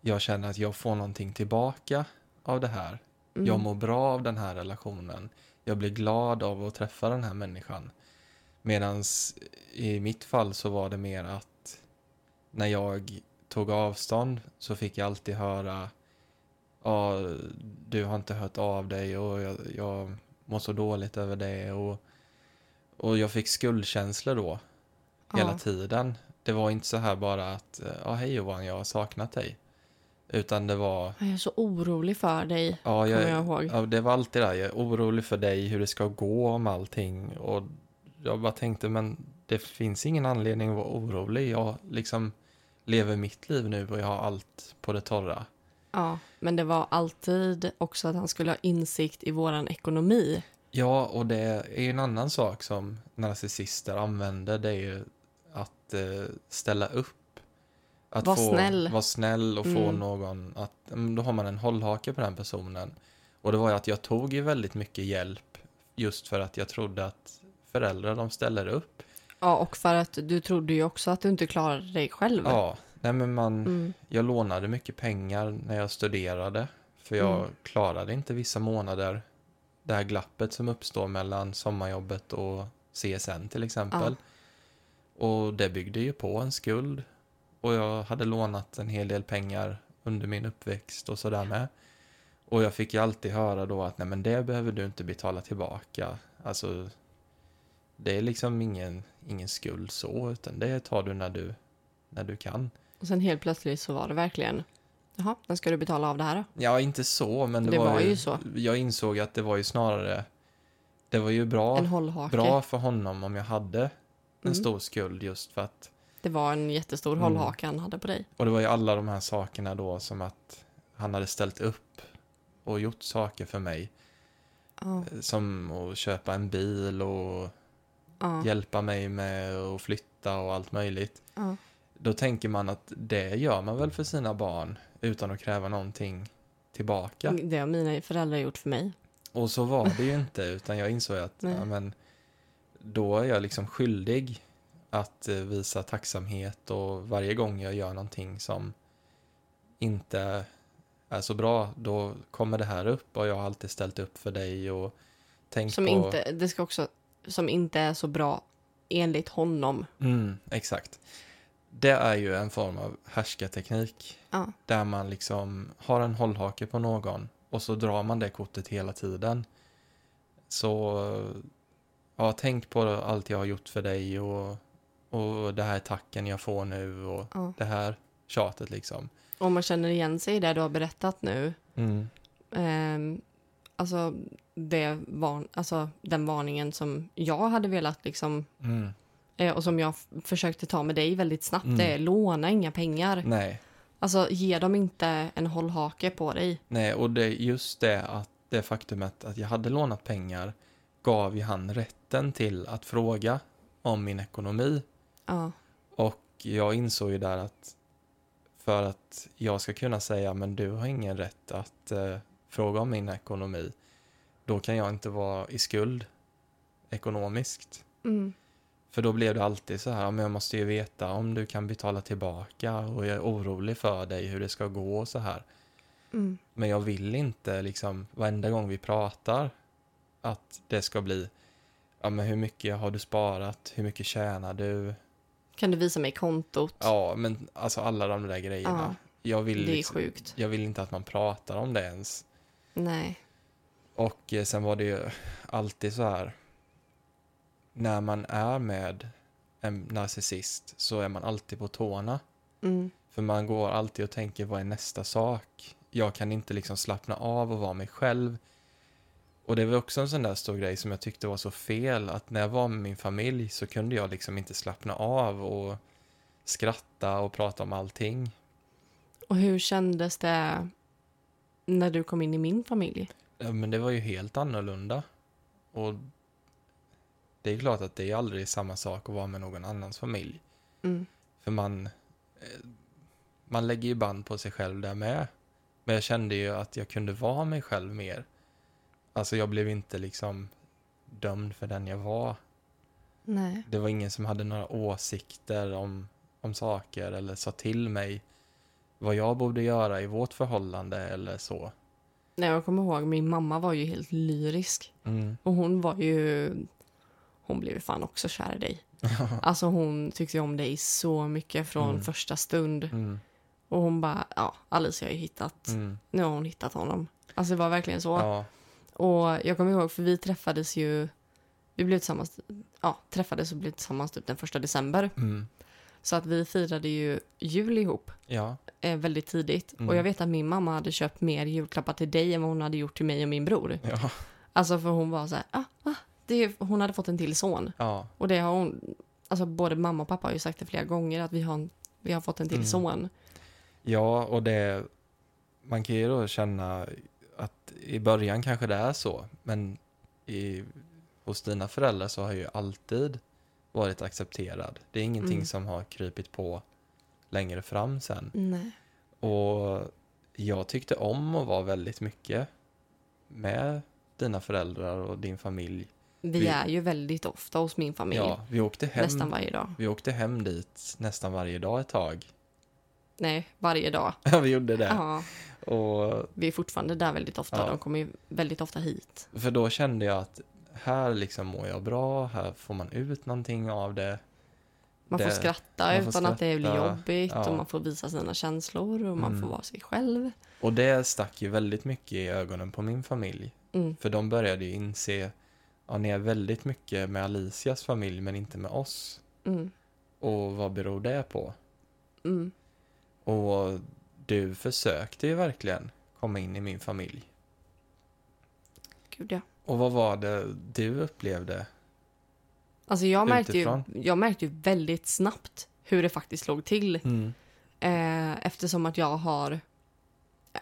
jag känner att jag får någonting tillbaka av det här. Mm. Jag mår bra av den här relationen. Jag blir glad av att träffa den här människan. Medan i mitt fall så var det mer att när jag tog avstånd så fick jag alltid höra ja, du har inte hört av dig och jag, jag mår så dåligt över det och, och jag fick skuldkänslor då. hela Ja. tiden. Det var inte så här bara att, ja hej Johan, jag har saknat dig. Utan det var, Jag är så orolig för dig, ja, kommer jag, jag ihåg. ja det var alltid där, jag är orolig för dig, hur det ska gå om allting. Och jag bara tänkte, men det finns ingen anledning att vara orolig. Jag liksom lever mitt liv nu och jag har allt på det torra. Ja, men det var alltid också att han skulle ha insikt i våran ekonomi. Ja, och det är ju en annan sak som narcissister använder, det är ju att eh, ställa upp. Att Var få, snäll. Vara snäll och få Mm. någon att, mm, då har man en hållhake på den personen. Och det var ju att jag tog ju väldigt mycket hjälp just för att jag trodde att föräldrar, de ställer upp. Ja, och för att du trodde ju också att du inte klarade dig själv. Ja, nej men man, Mm. jag lånade mycket pengar när jag studerade. För jag Mm. klarade inte vissa månader det här glappet som uppstår mellan sommarjobbet och CSN till exempel. Och det byggde ju på en skuld. Och jag hade lånat en hel del pengar under min uppväxt och sådär med. Och jag fick ju alltid höra då att nej men det behöver du inte betala tillbaka. Alltså det är liksom ingen, ingen skuld så, utan det tar du när du, när du kan. Och sen helt plötsligt så var det verkligen, jaha, när ska du betala av det här då? Ja, inte så, men det, Det var, var ju, så. Jag insåg att det var ju snarare, det var ju bra, bra för honom om jag hade en Mm. stor skuld just för att, Det var en jättestor Mm. hållhake han hade på dig. och det var ju alla de här sakerna då som att han hade ställt upp och gjort saker för mig, Ja, som att köpa en bil och ja, hjälpa mig med att flytta och allt möjligt. ja. Då tänker man att det gör man väl för sina barn utan att kräva någonting tillbaka. Det har mina föräldrar gjort för mig. Och så var det ju inte, utan jag insåg att ja, men, då är jag liksom skyldig att eh, visa tacksamhet och varje gång jag gör någonting som inte är så bra, då kommer det här upp och jag har alltid ställt upp för dig och tänkt Som på... inte, det ska också, som inte är så bra enligt honom. Mm, exakt. Det är ju en form av härskarteknik Ja, där man liksom har en hållhake på någon och så drar man det kortet hela tiden. Så ja, tänk på allt jag har gjort för dig och, och det här tacken jag får nu och ja. det här tjatet liksom. Om man känner igen sig i det du har berättat nu. Mm. ehm, alltså, det var, alltså den varningen som jag hade velat liksom Mm. Eh, och som jag försökte ta med dig väldigt snabbt. Mm. Det är låna inga pengar. Nej, Alltså ge dem inte en hållhake på dig. nej, och det just det att det faktumet att jag hade lånat pengar gav ju han rätten till att fråga om min ekonomi. Ja, Och jag insåg ju där att för att jag ska kunna säga men du har ingen rätt att eh, fråga om min ekonomi, då kan jag inte vara i skuld ekonomiskt. mm. För då blev det alltid så här, men jag måste ju veta om du kan betala tillbaka och jag är orolig för dig hur det ska gå och så här. Mm. Men jag vill inte liksom varenda gång vi pratar att det ska bli, ja men hur mycket har du sparat, hur mycket tjänar du, Kan du visa mig kontot? Ja, men alltså alla de där grejerna. Jag vill, det är liksom, sjukt. jag vill inte att man pratar om det ens. Nej. Och eh, sen var det ju alltid så här. När man är med en narcissist så är man alltid på tårna. Mm. För man går alltid och tänker vad är nästa sak? Jag kan inte liksom slappna av och vara mig själv. Och det var också en sån där stor grej som jag tyckte var så fel. Att när jag var med min familj så kunde jag liksom inte slappna av och skratta och prata om allting. Och hur kändes det när du kom in i min familj? Ja, men det var ju helt annorlunda. Och det är klart att det är aldrig samma sak att vara med någon annans familj. Mm. För man, eh, man lägger ju band på sig själv där med. Men jag kände ju att jag kunde vara mig själv mer. Alltså jag blev inte liksom dömd för den jag var. Nej. Det var ingen som hade några åsikter om, om saker eller sa till mig vad jag borde göra i vårt förhållande eller så. Nej, jag kommer ihåg, min mamma var ju helt lyrisk. Mm. Och hon var ju... Hon blev fan också kär i dig. Alltså hon tyckte om dig så mycket från Mm. första stund. Mm. Och hon bara, ja, Alice har ju hittat, Mm. nu har hon hittat honom. Alltså det var verkligen så. Ja. Och jag kommer ihåg, för vi träffades ju vi blev tillsammans, ja, träffades och blev tillsammans typ den första december. Mm. Så att vi firade ju jul ihop Ja. eh, väldigt tidigt. Mm. Och jag vet att min mamma hade köpt mer julklappar till dig än vad hon hade gjort till mig och min bror. Ja. Alltså för hon var så här, ah, ah, det hon hade fått en till son. Ja. Och det har hon, alltså både mamma och pappa har ju sagt det flera gånger att vi har, vi har fått en till Mm. son. Ja, och det... Man kan ju då känna att i början kanske det är så, men i, hos dina föräldrar så har ju alltid varit accepterad. Det är ingenting Mm. som har krypit på längre fram sen. Nej. Och jag tyckte om att vara väldigt mycket med dina föräldrar och din familj. Vi, Vi- är ju väldigt ofta hos min familj. Ja, vi åkte hem, nästan varje dag. vi åkte hem dit nästan varje dag ett tag. Nej, varje dag. Ja, vi gjorde det. Ja, Och vi är fortfarande där väldigt ofta. Ja. De kommer ju väldigt ofta hit. För då kände jag att här liksom mår jag bra, här får man ut någonting av det. Man Det- får skratta man får utan att det blir skratta, jobbigt ja. och man får visa sina känslor och man Mm. får vara sig själv. Och det stack ju väldigt mycket i ögonen på min familj. Mm. För de började ju inse, ja ni är väldigt mycket med Alicias familj men inte med oss. Mm. Och vad beror det på? Mm. Och du försökte ju verkligen komma in i min familj. Gud ja. Och vad var det du upplevde? Alltså jag märkte, ju, jag märkte ju väldigt snabbt hur det faktiskt låg till. Mm. Eh, eftersom att jag har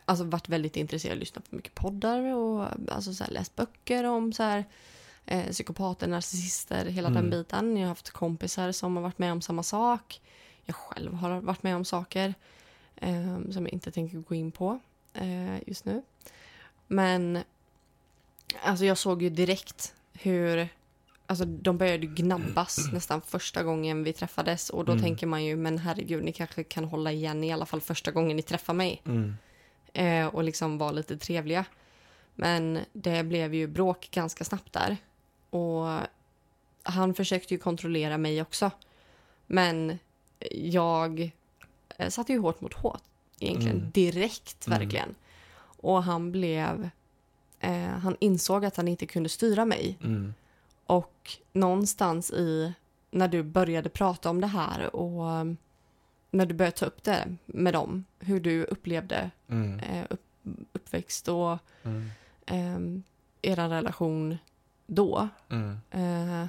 alltså, varit väldigt intresserad av att lyssna på mycket poddar och alltså, så här, läst böcker om så här, eh, psykopater, narcissister, hela Mm. den biten. Jag har haft kompisar som har varit med om samma sak. Jag själv har varit med om saker eh, som jag inte tänker gå in på eh, just nu. Men alltså, jag såg ju direkt hur Alltså de började gnabbas nästan första gången vi träffades och då Mm. tänker man ju men herregud ni kanske kan hålla igen i alla fall första gången ni träffar mig Mm. eh, och liksom vara lite trevliga. Men det blev ju bråk ganska snabbt där och han försökte ju kontrollera mig också. Men jag eh, satte ju hårt mot hårt egentligen Mm. direkt Mm. verkligen. Och han blev eh, han insåg att han inte kunde styra mig Mm. och någonstans i när du började prata om det här och när du började ta upp det med dem, hur du upplevde Mm. eh, upp, uppväxt och Mm. eh, er relation då, Mm. eh,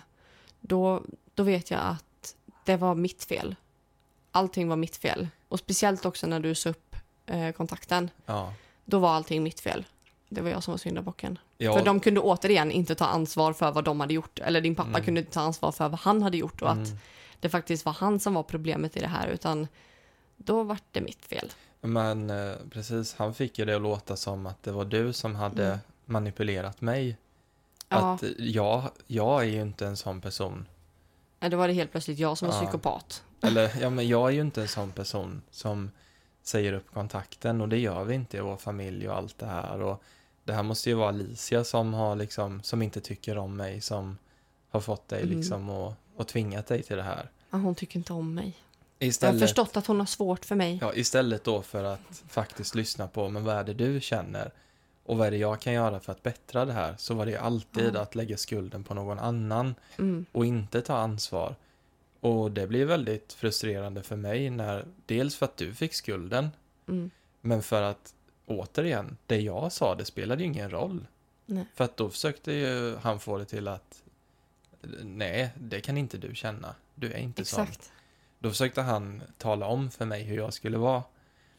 då, då vet jag att det var mitt fel. Allting var mitt fel. Och speciellt också när du sa upp eh, kontakten, Ja. då var allting mitt fel. Det var jag som var syndabocken. Ja, För de kunde återigen inte ta ansvar för vad de hade gjort. Eller din pappa Mm. kunde inte ta ansvar för vad han hade gjort. Och att mm. det faktiskt var han som var problemet i det här. Utan då var det mitt fel. Men eh, precis, han fick ju det att låta som att det var du som hade Mm. manipulerat mig. Ja, Att jag, jag är ju inte en sån person. då var det helt plötsligt jag som var Ja. psykopat. Eller, ja men jag är ju inte en sån person som säger upp kontakten och det gör vi inte i vår familj och allt det här. Och det här måste ju vara Alicia som har liksom, som inte tycker om mig, som har fått dig Mm. liksom och, och tvingat dig till det här. Ja, hon tycker inte om mig. Jag har Istället, förstått att hon har svårt för mig. ja, istället då för att faktiskt lyssna på, men vad är det du känner? Och vad är det jag kan göra för att bättra det här? Så var det alltid Ja. att lägga skulden på någon annan Mm, och inte ta ansvar. Och det blir väldigt frustrerande för mig när, dels för att du fick skulden, mm, men för att återigen, det jag sa, det spelade ju ingen roll. nej. För att då försökte ju han få det till att nej, det kan inte du känna. Du är inte sån. Exakt. Då försökte han tala om för mig hur jag skulle vara.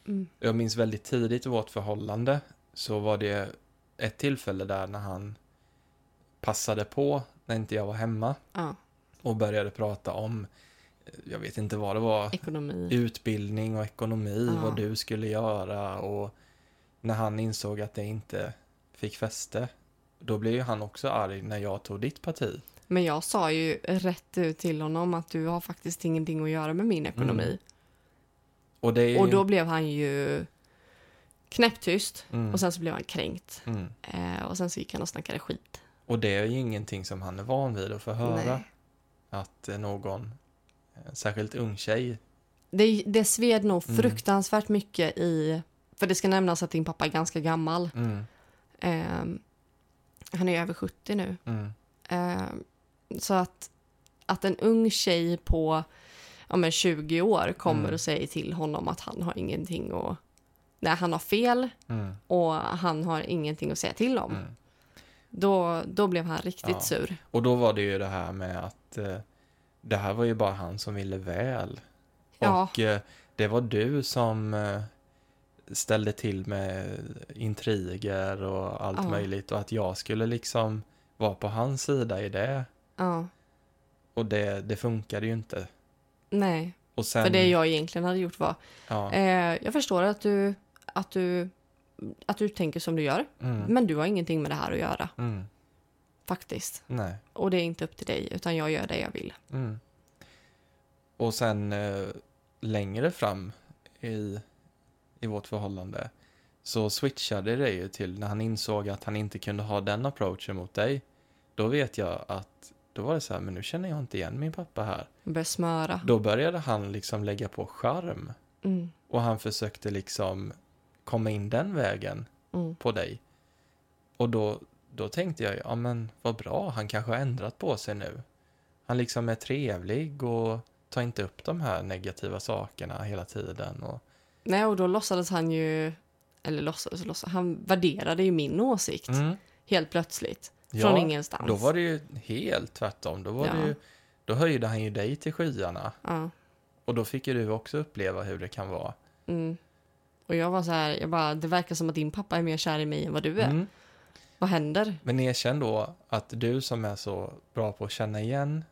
Mm, Jag minns väldigt tidigt i vårt förhållande så var det ett tillfälle där när han passade på när inte jag var hemma ja, och började prata om, jag vet inte vad det var, ekonomi. utbildning och ekonomi, Ja. vad du skulle göra och när han insåg att det inte fick fäste, då blev ju han också arg när jag tog ditt parti. Men jag sa ju rätt ut till honom att du har faktiskt ingenting att göra med min ekonomi. Mm. Och är Och ju- då blev han ju knäpptyst mm, och sen så blev han kränkt. mm. Eh, och sen så gick han och snackade skit. Och det är ju ingenting som han är van vid att få höra. Nej. Att eh, någon, eh, särskilt ung tjej, Det, det sved nog Mm. fruktansvärt mycket i... För det ska nämnas att din pappa är ganska gammal. mm, Eh, han är över 70 nu. Eh, Så att, att en ung tjej på ja, men 20 år kommer Mm. och säger till honom att han har ingenting att... Nej, han har fel Mm. och han har ingenting att säga till om. Mm. Då, då blev han riktigt Ja. sur. Och då var det ju det här med att eh, det här var ju bara han som ville väl. Ja. Och eh, det var du som eh, ställde till med intriger och allt Ja. möjligt och att jag skulle liksom vara på hans sida i det. Ja, Och det, det funkade ju inte. nej. Sen, För det jag egentligen hade gjort var... ja, Eh, jag förstår att du, att, du, att du tänker som du gör. mm, Men du har ingenting med det här att göra, mm, faktiskt. nej. Och det är inte upp till dig, utan jag gör det jag vill. Mm. Och sen eh, längre fram i, i vårt förhållande så switchade det ju till när han insåg att han inte kunde ha den approachen mot dig. Då vet jag att då var det så här, men nu känner jag inte igen min pappa här. Börja smöra. Då började han liksom lägga på charm Mm, och han försökte liksom komma in den vägen mm. på dig. Och då, då tänkte jag, ja men vad bra, han kanske har ändrat på sig nu. Han liksom är trevlig och tar inte upp de här negativa sakerna hela tiden. Och, Nej, och då låtsades han ju... Eller låtsades, låtsades han värderade ju min åsikt mm, helt plötsligt. ja, Från ingenstans. Då var det ju helt tvärtom. Då, var Ja. det ju, då höjde han ju dig till skyarna. Ja. Och då fick ju du också uppleva hur det kan vara. Mm. Och jag var så här, jag bara, det verkar som att din pappa är mer kär i mig än vad du är. Mm. Vad händer? Men erkänn då att du som är så bra på att känna igen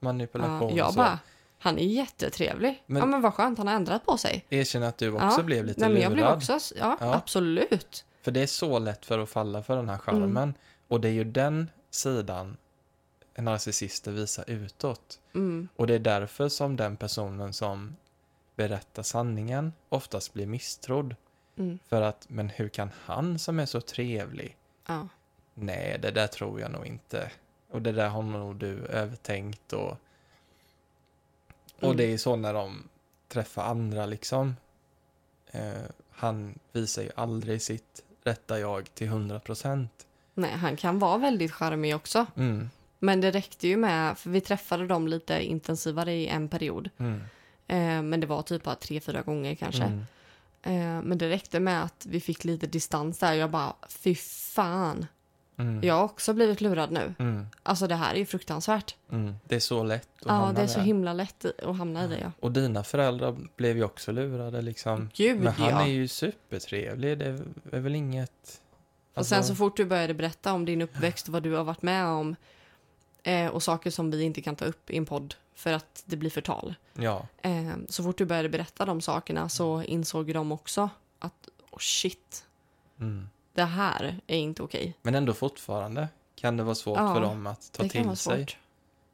manipulation Ja, jag så, bara, han är jättetrevlig. Men- ja men vad skönt, han har ändrat på sig. erkänn att du också ja. blev lite Nej, men lurad. jag blev också, ja, Ja. absolut. För det är så lätt för att falla för den här charmen. Mm. Och det är ju den sidan narcissister visar utåt. Mm. Och det är därför som den personen som berättar sanningen oftast blir misstrodd. Mm. För att, men hur kan han som är så trevlig? Ja. Nej, det där tror jag nog inte. Och det där har nog du övertänkt och... Och Mm. det är så när de träffar andra liksom. Eh, han visar ju aldrig sitt rätta jag till 100 procent. Nej, han kan vara väldigt charmig också. Mm, Men det räckte ju med, för vi träffade dem lite intensivare i en period. mm, Eh, men det var typ bara tre, fyra gånger kanske. mm. Eh, men det räckte med att vi fick lite distans där. Jag bara, fy fan. Mm, Jag har också blivit lurad nu. mm, Alltså det här är ju fruktansvärt. mm. Det är så lätt att Ja, det är så där. himla lätt att hamna i det. Ja. Och dina föräldrar blev ju också lurade liksom. Gud, Men han ja. är ju supertrevlig, det är väl inget... Och sen Alltså- så fort du började berätta om din uppväxt och vad du har varit med om eh, och saker som vi inte kan ta upp i en podd för att det blir förtal. Ja, Eh, så fort du började berätta de sakerna så insåg de också att oh shit, mm. det här är inte okej. Men ändå fortfarande kan det vara svårt Ja, för dem att ta Det kan vara till sig. svårt.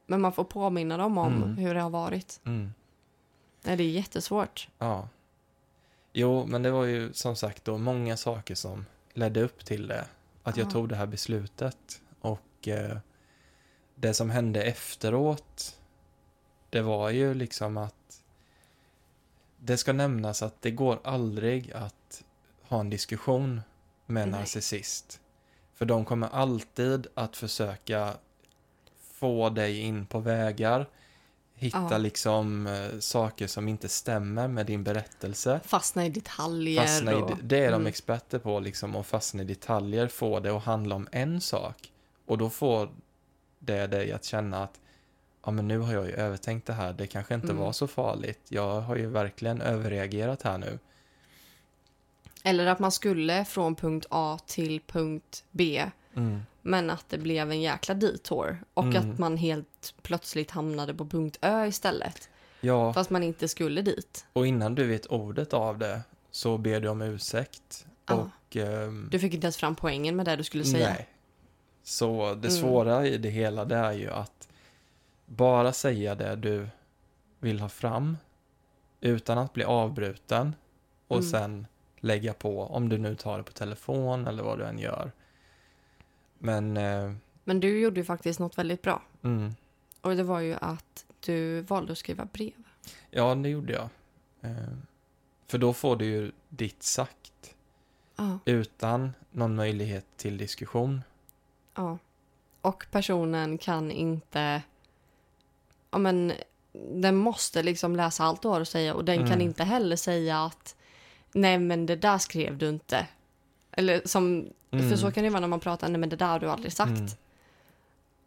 Men man får påminna dem om Mm. hur det har varit. Mm. Nej, det är jättesvårt. Ja. Jo, men det var ju som sagt då många saker som ledde upp till det. Att jag Ja. tog det här beslutet. Och eh, det som hände efteråt, det var ju liksom att det ska nämnas att det går aldrig att ha en diskussion med en Nej. narcissist. För de kommer alltid att försöka få dig in på vägar, hitta Ja. liksom eh, saker som inte stämmer med din berättelse. Fastna i detaljer. Fastna i, och, det är de mm. experter på, liksom, att fastna i detaljer, få det att handla om en sak. Och då får det dig att känna att ja, men nu har jag ju övertänkt det här, det kanske inte Mm. var så farligt. Jag har ju verkligen överreagerat här nu. Eller att man skulle från punkt A till punkt B Mm. men att det blev en jäkla detour och Mm. att man helt plötsligt hamnade på punkt Ö istället. Ja, Fast man inte skulle dit. och innan du vet ordet av det så ber du om ursäkt. Ja. Och, ehm, Du fick inte ens fram poängen med det du skulle säga. Nej. Så det Mm. svåra i det hela det är ju att bara säga det du vill ha fram utan att bli avbruten och Mm. sen lägga på om du nu tar det på telefon eller vad du än gör. Men, eh, Men du gjorde ju faktiskt något väldigt bra. mm, Och det var ju att du valde att skriva brev. ja det gjorde jag. Eh, för då får du ju ditt sagt Ja. utan någon möjlighet till diskussion. ja. Och personen kan inte ja men, den måste liksom läsa allt du har att säga och den kan Mm. inte heller säga att nej men det där skrev du inte. Eller som, Mm. för så kan det vara när man pratar, nej men det där har du aldrig sagt. Mm.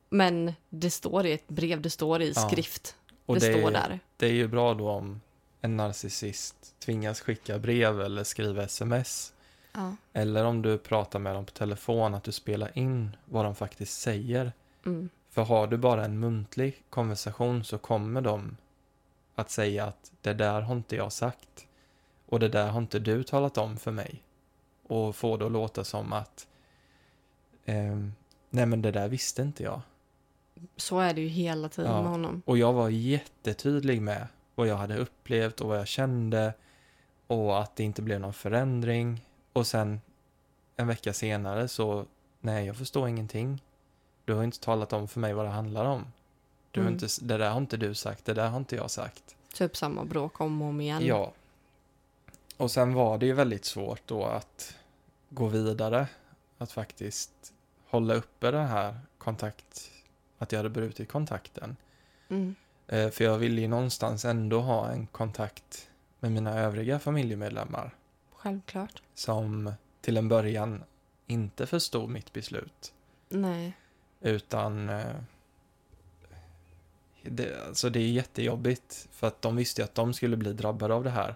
Men det står i ett brev, det står i Ja. skrift, Och det, det, står där. det är ju bra då om en narcissist tvingas skicka brev eller skriva sms. Ja. Eller om du pratar med dem på telefon, att du spelar in vad de faktiskt säger. Mm. För har du bara en muntlig konversation så kommer de att säga att det där har inte jag sagt. Och det där har inte du talat om för mig. Och få det att låta som att ehm, nej men det där visste inte jag. Så är det ju hela tiden Ja. med honom. Och jag var jättetydlig med vad jag hade upplevt och vad jag kände. Och att det inte blev någon förändring. Och sen en vecka senare så, nej jag förstår ingenting. Du har inte talat om för mig vad det handlar om. Du har Mm. inte, det där har inte du sagt, det där har inte jag sagt. Typ samma bråk om och om igen. Ja. Och sen var det ju väldigt svårt då att gå vidare. Att faktiskt hålla uppe det här kontakt, att jag hade brutit kontakten. Mm. Eh, För jag ville ju någonstans ändå ha en kontakt med mina övriga familjemedlemmar Självklart. som till en början inte förstod mitt beslut. Nej. Utan eh, det, alltså det är jättejobbigt för att de visste ju att de skulle bli drabbade av det här.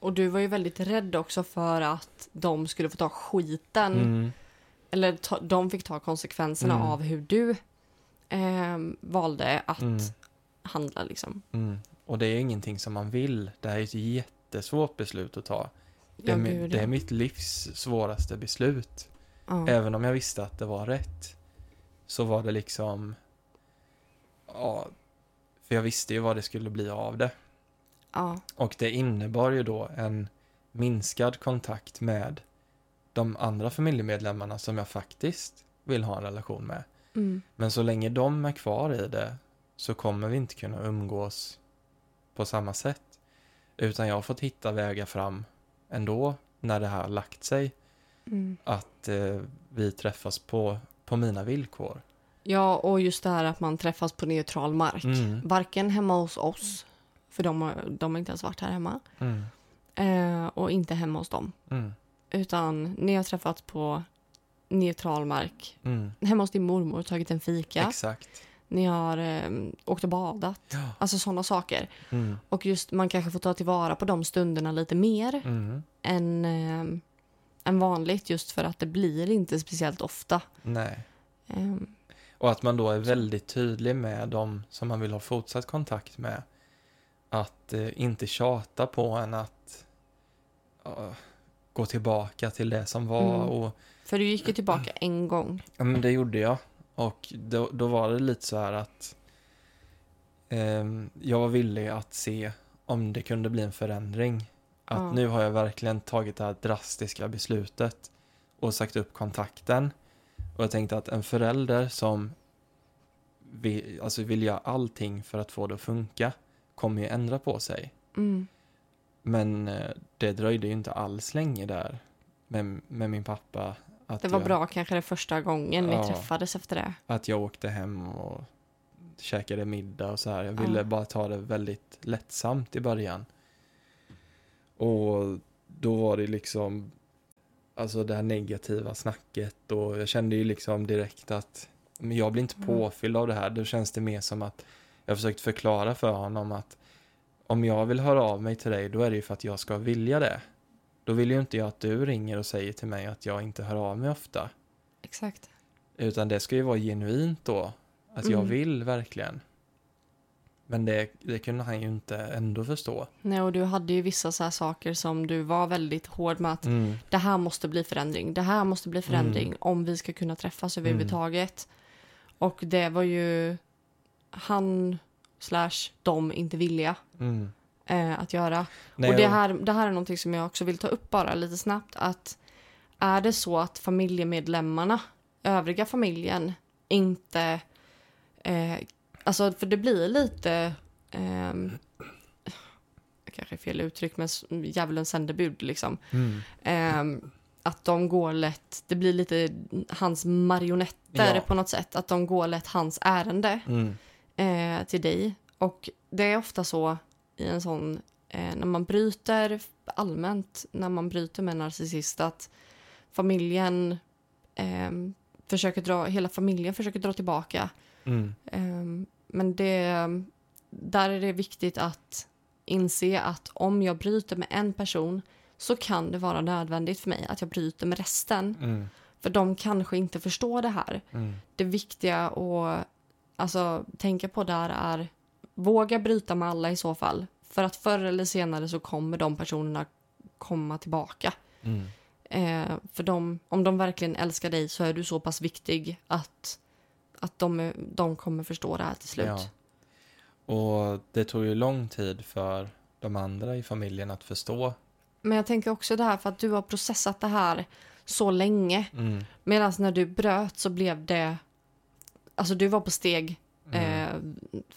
Och du var ju väldigt rädd också för att de skulle få ta skiten. Mm, Eller ta, de fick ta konsekvenserna Mm. av hur du eh, valde att mm, handla liksom. mm. Och det är ingenting som man vill. Det här är ett jättesvårt beslut att ta. Det är, Ja, det är mitt livs svåraste beslut. Även om jag visste att det var rätt så var det liksom... Ja, för jag visste ju vad det skulle bli av det. ja. Och det innebar ju då en minskad kontakt med de andra familjemedlemmarna som jag faktiskt vill ha en relation med. Mm. Men så länge de är kvar i det så kommer vi inte kunna umgås på samma sätt. Utan jag har fått hitta vägar fram ändå när det här har lagt sig. Mm. Att eh, vi träffas på, på mina villkor. Ja, och just det här att man träffas på neutral mark. Mm. Varken hemma hos oss, för de har, de har inte ens varit här hemma, Mm. eh, och inte hemma hos dem. Mm. Utan ni har träffats på neutral mark. Mm. Hemma hos din mormor och tagit en fika. Exakt. Ni har eh, åkt och badat. Ja. Alltså sådana saker. Mm. Och just man kanske får ta tillvara på de stunderna lite mer Mm. än, eh, än vanligt. Just för att det blir inte speciellt ofta. Nej. Eh, Och att man då är väldigt tydlig med de som man vill ha fortsatt kontakt med. Att eh, inte tjata på en att ja, gå tillbaka till det som var. Mm. Och, för du gick ju tillbaka en gång. ja, men det gjorde jag. Och då, då var det lite så här att ehm, jag var villig att se om det kunde bli en förändring. Att Ja. nu har jag verkligen tagit det här drastiska beslutet och sagt upp kontakten. Och jag tänkte att en förälder som vill, alltså vill göra allting för att få det att funka kommer ju ändra på sig. Mm. Men eh, det dröjde ju inte alls länge där med, med min pappa. Det var jag, bra kanske det första gången Ja. träffades efter det. Att jag åkte hem och käkade middag och så här. Jag ville Ja. bara ta det väldigt lättsamt i början. Och då var det liksom alltså det här negativa snacket och jag kände ju liksom direkt att men jag blir inte Mm. påfylld av det här. Då känns det mer som att jag försökt förklara för honom att om jag vill höra av mig till dig då är det ju för att jag ska vilja det. Då vill ju inte jag att du ringer och säger till mig att jag inte hör av mig ofta. Exakt. Utan det ska ju vara genuint då. Att jag Mm. vill verkligen. Men det, det kunde han ju inte ändå förstå. Nej, och du hade ju vissa så här saker som du var väldigt hård med att Mm. det här måste bli förändring. Det här måste bli förändring Mm. om vi ska kunna träffas överhuvudtaget. Och det var ju han slash de inte villiga Mm. eh, att göra. Nej, och det här, det här är någonting som jag också vill ta upp bara lite snabbt. Att är det så att familjemedlemmarna, övriga familjen, inte... Eh, alltså, för det blir lite... ehm, kanske fel uttryck, men djävulens sändebud liksom. Mm. Ehm, att de går lätt, det blir lite hans marionetter Ja. på något sätt. Att de går lätt hans ärende Mm. eh, till dig. Och det är ofta så i en sån, eh, när man bryter allmänt, när man bryter med en narcissist, att familjen eh, försöker dra, hela familjen försöker dra tillbaka. Mm. Eh, men det, där är det viktigt att inse att om jag bryter med en person så kan det vara nödvändigt för mig att jag bryter med resten. Mm. För de kanske inte förstår det här. Mm. Det viktiga att alltså, tänka på där är våga bryta med alla i så fall. För att förr eller senare så kommer de personerna komma tillbaka. Mm. Eh, för de, om de verkligen älskar dig så är du så pass viktig att, att de, de kommer förstå det här till slut. Ja. Och det tog ju lång tid för de andra i familjen att förstå. Men jag tänker också det här för att du har processat det här så länge. Mm. Medan när du bröt så blev det... Alltså du var på steg eh,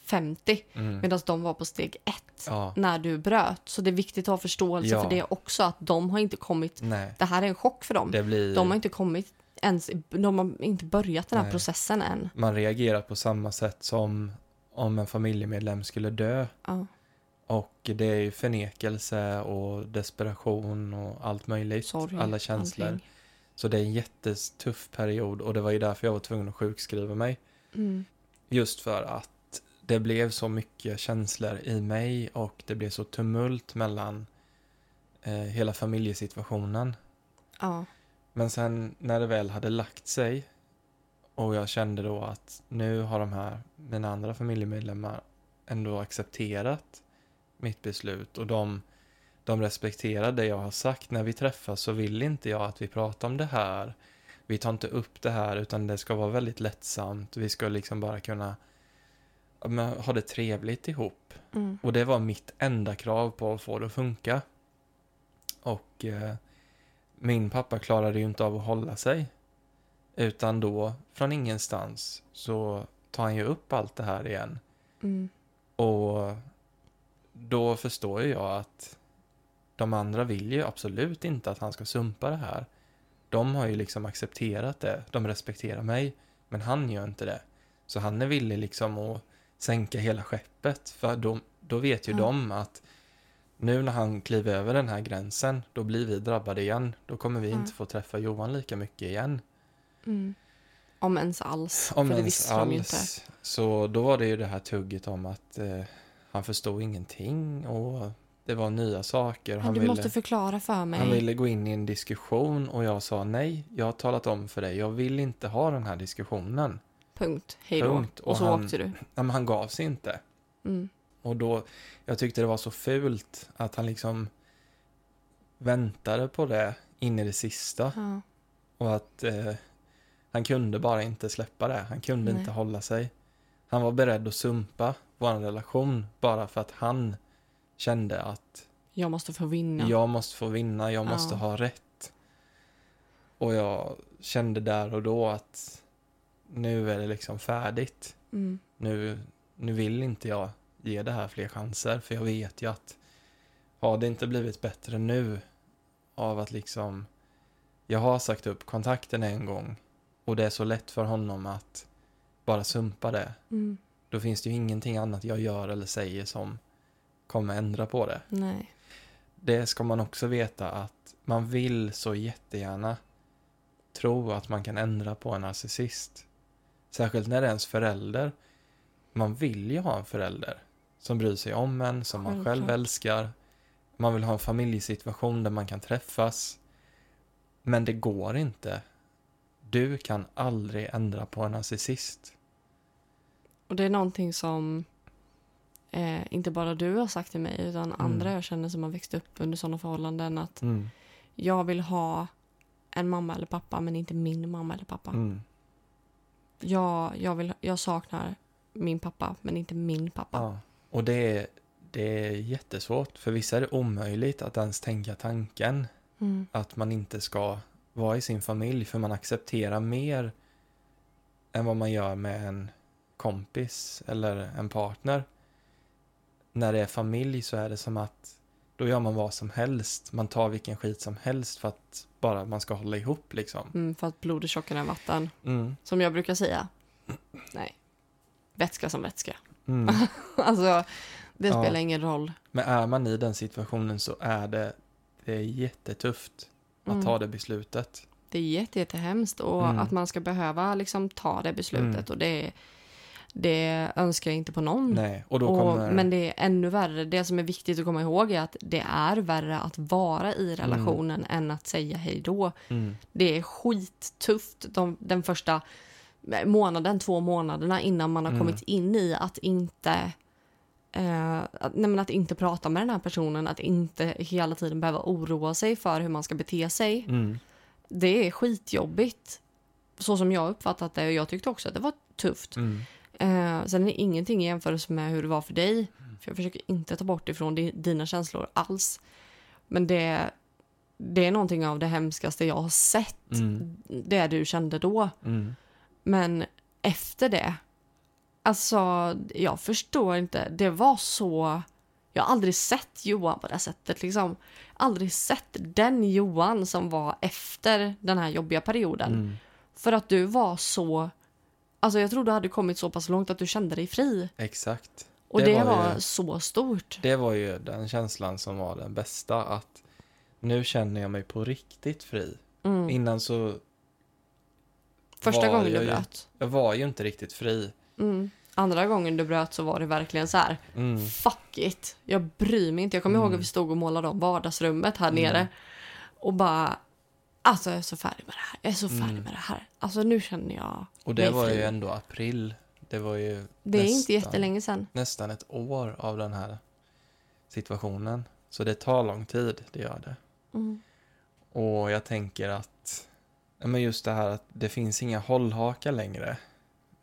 50 Mm. medan de var på steg 1 Ja, när du bröt. Så det är viktigt att ha förståelse Ja. för det också. Att de har inte kommit... nej. Det här är en chock för dem. Blir... De har inte kommit ens... De har inte börjat den här Nej. processen än. Man reagerar på samma sätt som om en familjemedlem skulle dö. Ja, Och det är ju förnekelse och desperation och allt möjligt. sorg. Alla känslor. allting. Så det är en jättetuff period och det var ju därför jag var tvungen att sjukskriva mig. Mm. Just för att det blev så mycket känslor i mig och det blev så tumult mellan eh, hela familjesituationen. Ja. Men sen när det väl hade lagt sig och jag kände då att nu har de här, mina andra familjemedlemmar ändå accepterat mitt beslut och de, de respekterar det jag har sagt. När vi träffas så vill inte jag att vi pratar om det här. Vi tar inte upp det här utan det ska vara väldigt lättsamt. Vi ska liksom bara kunna ha det trevligt ihop. Mm. Och det var mitt enda krav på att få det att funka. Och eh, min pappa klarade ju inte av att hålla sig. Utan då, från ingenstans, så tar han ju upp allt det här igen. Mm. Och då förstår ju jag att de andra vill ju absolut inte att han ska sumpa det här. De har ju liksom accepterat det. De respekterar mig. Men han gör inte det. Så han är villig liksom att sänka hela skeppet. För då, då vet ju Ja. de att nu när han kliver över den här gränsen, då blir vi drabbade igen. Då kommer vi Ja. inte få träffa Johan lika mycket igen. Mm. Om ens alls. Om för det ens visste de ju inte. alls. Så då var det ju det här tugget om att eh, han förstod ingenting och det var nya saker. Han du ville, måste förklara för mig. han ville gå in i en diskussion och jag sa nej, jag har talat om för dig, jag vill inte ha den här diskussionen. Punkt. Hej då. Punkt. Och, Och så han- åkte du. Nej, men han gav sig inte. Mm. Och då, jag tyckte det var så fult att han liksom väntade på det in i det sista. Ja. Och att eh, han kunde bara inte släppa det. Han kunde Nej. inte hålla sig. Han var beredd att sumpa vår relation bara för att han kände att Jag måste få vinna. jag måste få vinna, jag måste Ja. ha rätt. Och jag kände där och då att nu är det liksom färdigt. Mm. Nu, nu vill inte jag ge det här fler chanser för jag vet ju att har det inte blivit bättre nu av att liksom jag har sagt upp kontakten en gång och det är så lätt för honom att bara sumpa det. Mm. Då finns det ju ingenting annat jag gör eller säger som kommer ändra på det. Nej. Det ska man också veta att man vill så jättegärna tro att man kan ändra på en narcissist. Särskilt när det är ens förälder. Man vill ju ha en förälder som bryr sig om en, som man själv älskar. Man vill ha en familjesituation där man kan träffas. Men det går inte. Du kan aldrig ändra på en narcissist. Och det är någonting som eh, inte bara du har sagt till mig utan Mm. andra jag känner som har växt upp under sådana förhållanden att Mm. jag vill ha en mamma eller pappa men inte min mamma eller pappa. Mm. Jag, jag, vill, jag saknar min pappa men inte min pappa. Ja. Och det är, det är jättesvårt. För vissa är det omöjligt att ens tänka tanken Mm. att man inte ska vara i sin familj för man accepterar mer än vad man gör med en kompis eller en partner. När det är familj så är det som att då gör man vad som helst. Man tar vilken skit som helst för att bara man ska hålla ihop liksom. Mm, för att blod är tjockare än vatten. Mm. Som jag brukar säga. Nej. Vätska som vätska. Mm. alltså, det Ja. spelar ingen roll. Men är man i den situationen så är det, det är jättetufft att Mm. ta det beslutet. Det är jätte, jättehemskt och Mm. att man ska behöva liksom ta det beslutet Mm. och det, det önskar jag inte på någon. Nej, och då Och, kommer... Men det är ännu värre. Det som är viktigt att komma ihåg är att det är värre att vara i relationen än att säga hej då. mm, Det är skittufft de, den första månaden, två månaderna innan man har Mm. kommit in i att inte eh, att, nej att inte prata med den här personen, att inte hela tiden behöva oroa sig för hur man ska bete sig. mm, Det är skitjobbigt. Så som jag uppfattat det och jag tyckte också att det var tufft. mm, Eh, sen är det ingenting i jämförelse med hur det var för dig. För jag försöker inte ta bort ifrån di- dina känslor alls. Men det, det är någonting av det hemskaste jag har sett. mm, Det du kände då. mm, Men efter det, alltså jag förstår inte. Det var så... Jag har aldrig sett Johan på det sättet. Liksom. Aldrig sett den Johan som var efter den här jobbiga perioden. mm. För att du var så... Alltså jag tror du hade kommit så pass långt att du kände dig fri. Exakt. Och Det det, var var, ju- så stort. Det var ju den känslan som var den bästa, att nu känner jag mig på riktigt fri. Mm. Innan så, Första gången du ju- bröt. jag var ju inte riktigt fri. Mm. Andra gången du bröt så var det verkligen så här. Mm, Fuck it. Jag bryr mig inte. Jag kommer ihåg Mm. att vi stod och målade om vardagsrummet här Mm. nere. Och bara... Alltså jag är så färdig med det här. Jag är så färdig Mm. med det här. Alltså nu känner jag... och det mig var ju fri. ändå april. Det var ju Det är nästan, inte jättelänge sedan. nästan ett år av den här situationen. Så det tar lång tid, det gör det. Mm. Och jag tänker att, men just det här att det finns inga hållhakar längre.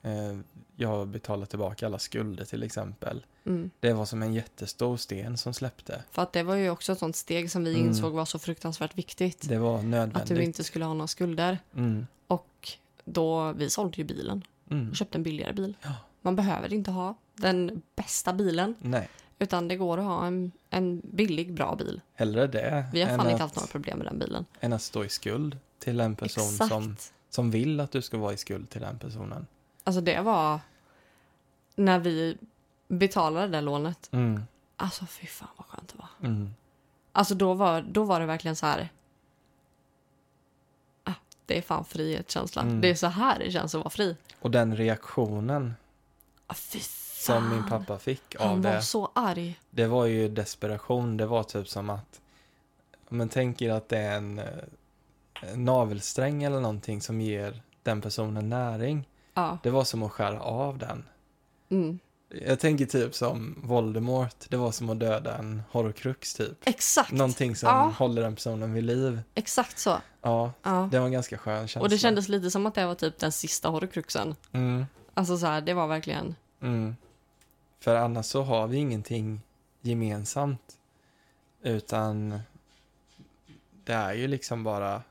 Eh, Jag har betalat tillbaka alla skulder till exempel. Mm. Det var som en jättestor sten som släppte. För att det var ju också ett sånt steg som vi Mm. insåg var så fruktansvärt viktigt. Det var Att nödvändigt. du inte skulle ha några skulder. Mm, Och då, vi sålde ju bilen mm. och köpte en billigare bil. Ja. Man behöver inte ha den bästa bilen. Nej, Utan det går att ha en, en billig, bra bil. hellre det Vi har fan inte att, haft några problem med den bilen. än att stå i skuld till en person Exakt. som, som vill att du ska vara i skuld till den personen. Alltså det var när vi betalade det lånet. Mm, Alltså fy fan vad skönt det var. mm, Alltså då var, då var det verkligen så här. Ah, det är fan frihetskänsla. Mm. Det är så här det känns att vara fri. Och den reaktionen Ah, som min pappa fick Han av var det, så arg. det var ju desperation. Det var typ som att, men tänk er att det är en, eh, en navelsträng eller någonting som ger den personen näring. Ja. Det var som att skära av den. Mm. Jag tänker typ som Voldemort, det var som att döda en horrocrux typ. Exakt. Någonting som Ja. håller den personen vid liv. Exakt så. Ja, Ja. det var en ganska skön känsla. Och det kändes lite som att det var typ den sista horrocruxen. Mm, Alltså så här, det var verkligen... mm. För annars så har vi ingenting gemensamt. Utan det är ju liksom bara,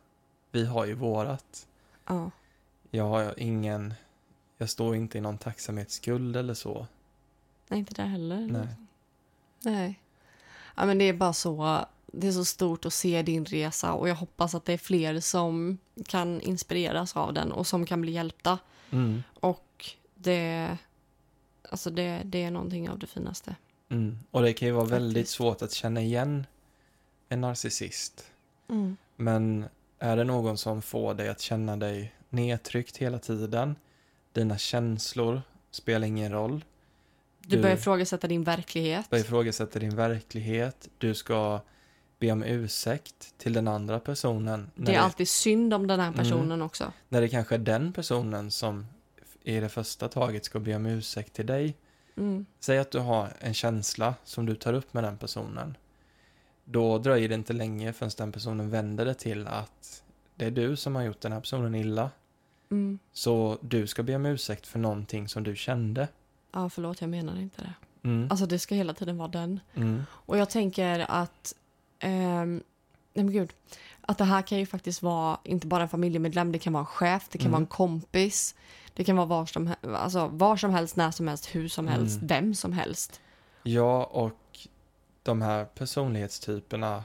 vi har ju vårat. Ja. Jag har ingen, jag står inte i någon tacksamhetsskuld eller så. Nej, inte där heller. Nej. Nej. Ja, men det är bara så... Det är så stort att se din resa och jag hoppas att det är fler som kan inspireras av den och som kan bli hjälpta. Mm, Och det... Alltså det, det är någonting av det finaste. mm. Och det kan ju vara väldigt svårt att känna igen en narcissist. Mm. Men är det någon som får dig att känna dig nedtryckt hela tiden, dina känslor spelar ingen roll. Du, börjar ifrågasätta din verklighet. börjar ifrågasätta din verklighet, du ska be om ursäkt till den andra personen. Det är alltid synd om den här personen Mm. också. när det kanske är den personen som i det första taget ska be om ursäkt till dig. Mm. Säg att du har en känsla som du tar upp med den personen. Då dröjer det inte länge förrän den personen vänder det till att det är du som har gjort den här personen illa. Mm. Så du ska be om ursäkt för någonting som du kände. Ja, förlåt, jag menar inte det. Mm. Alltså det ska hela tiden vara den. Mm. Och jag tänker att... ehm, nej men gud. Att det här kan ju faktiskt vara inte bara en familjemedlem, det kan vara en chef, det kan Mm. vara en kompis. Det kan vara var som, alltså, var som helst, när som helst, hur som helst, Mm. vem som helst. Ja, och de här personlighetstyperna,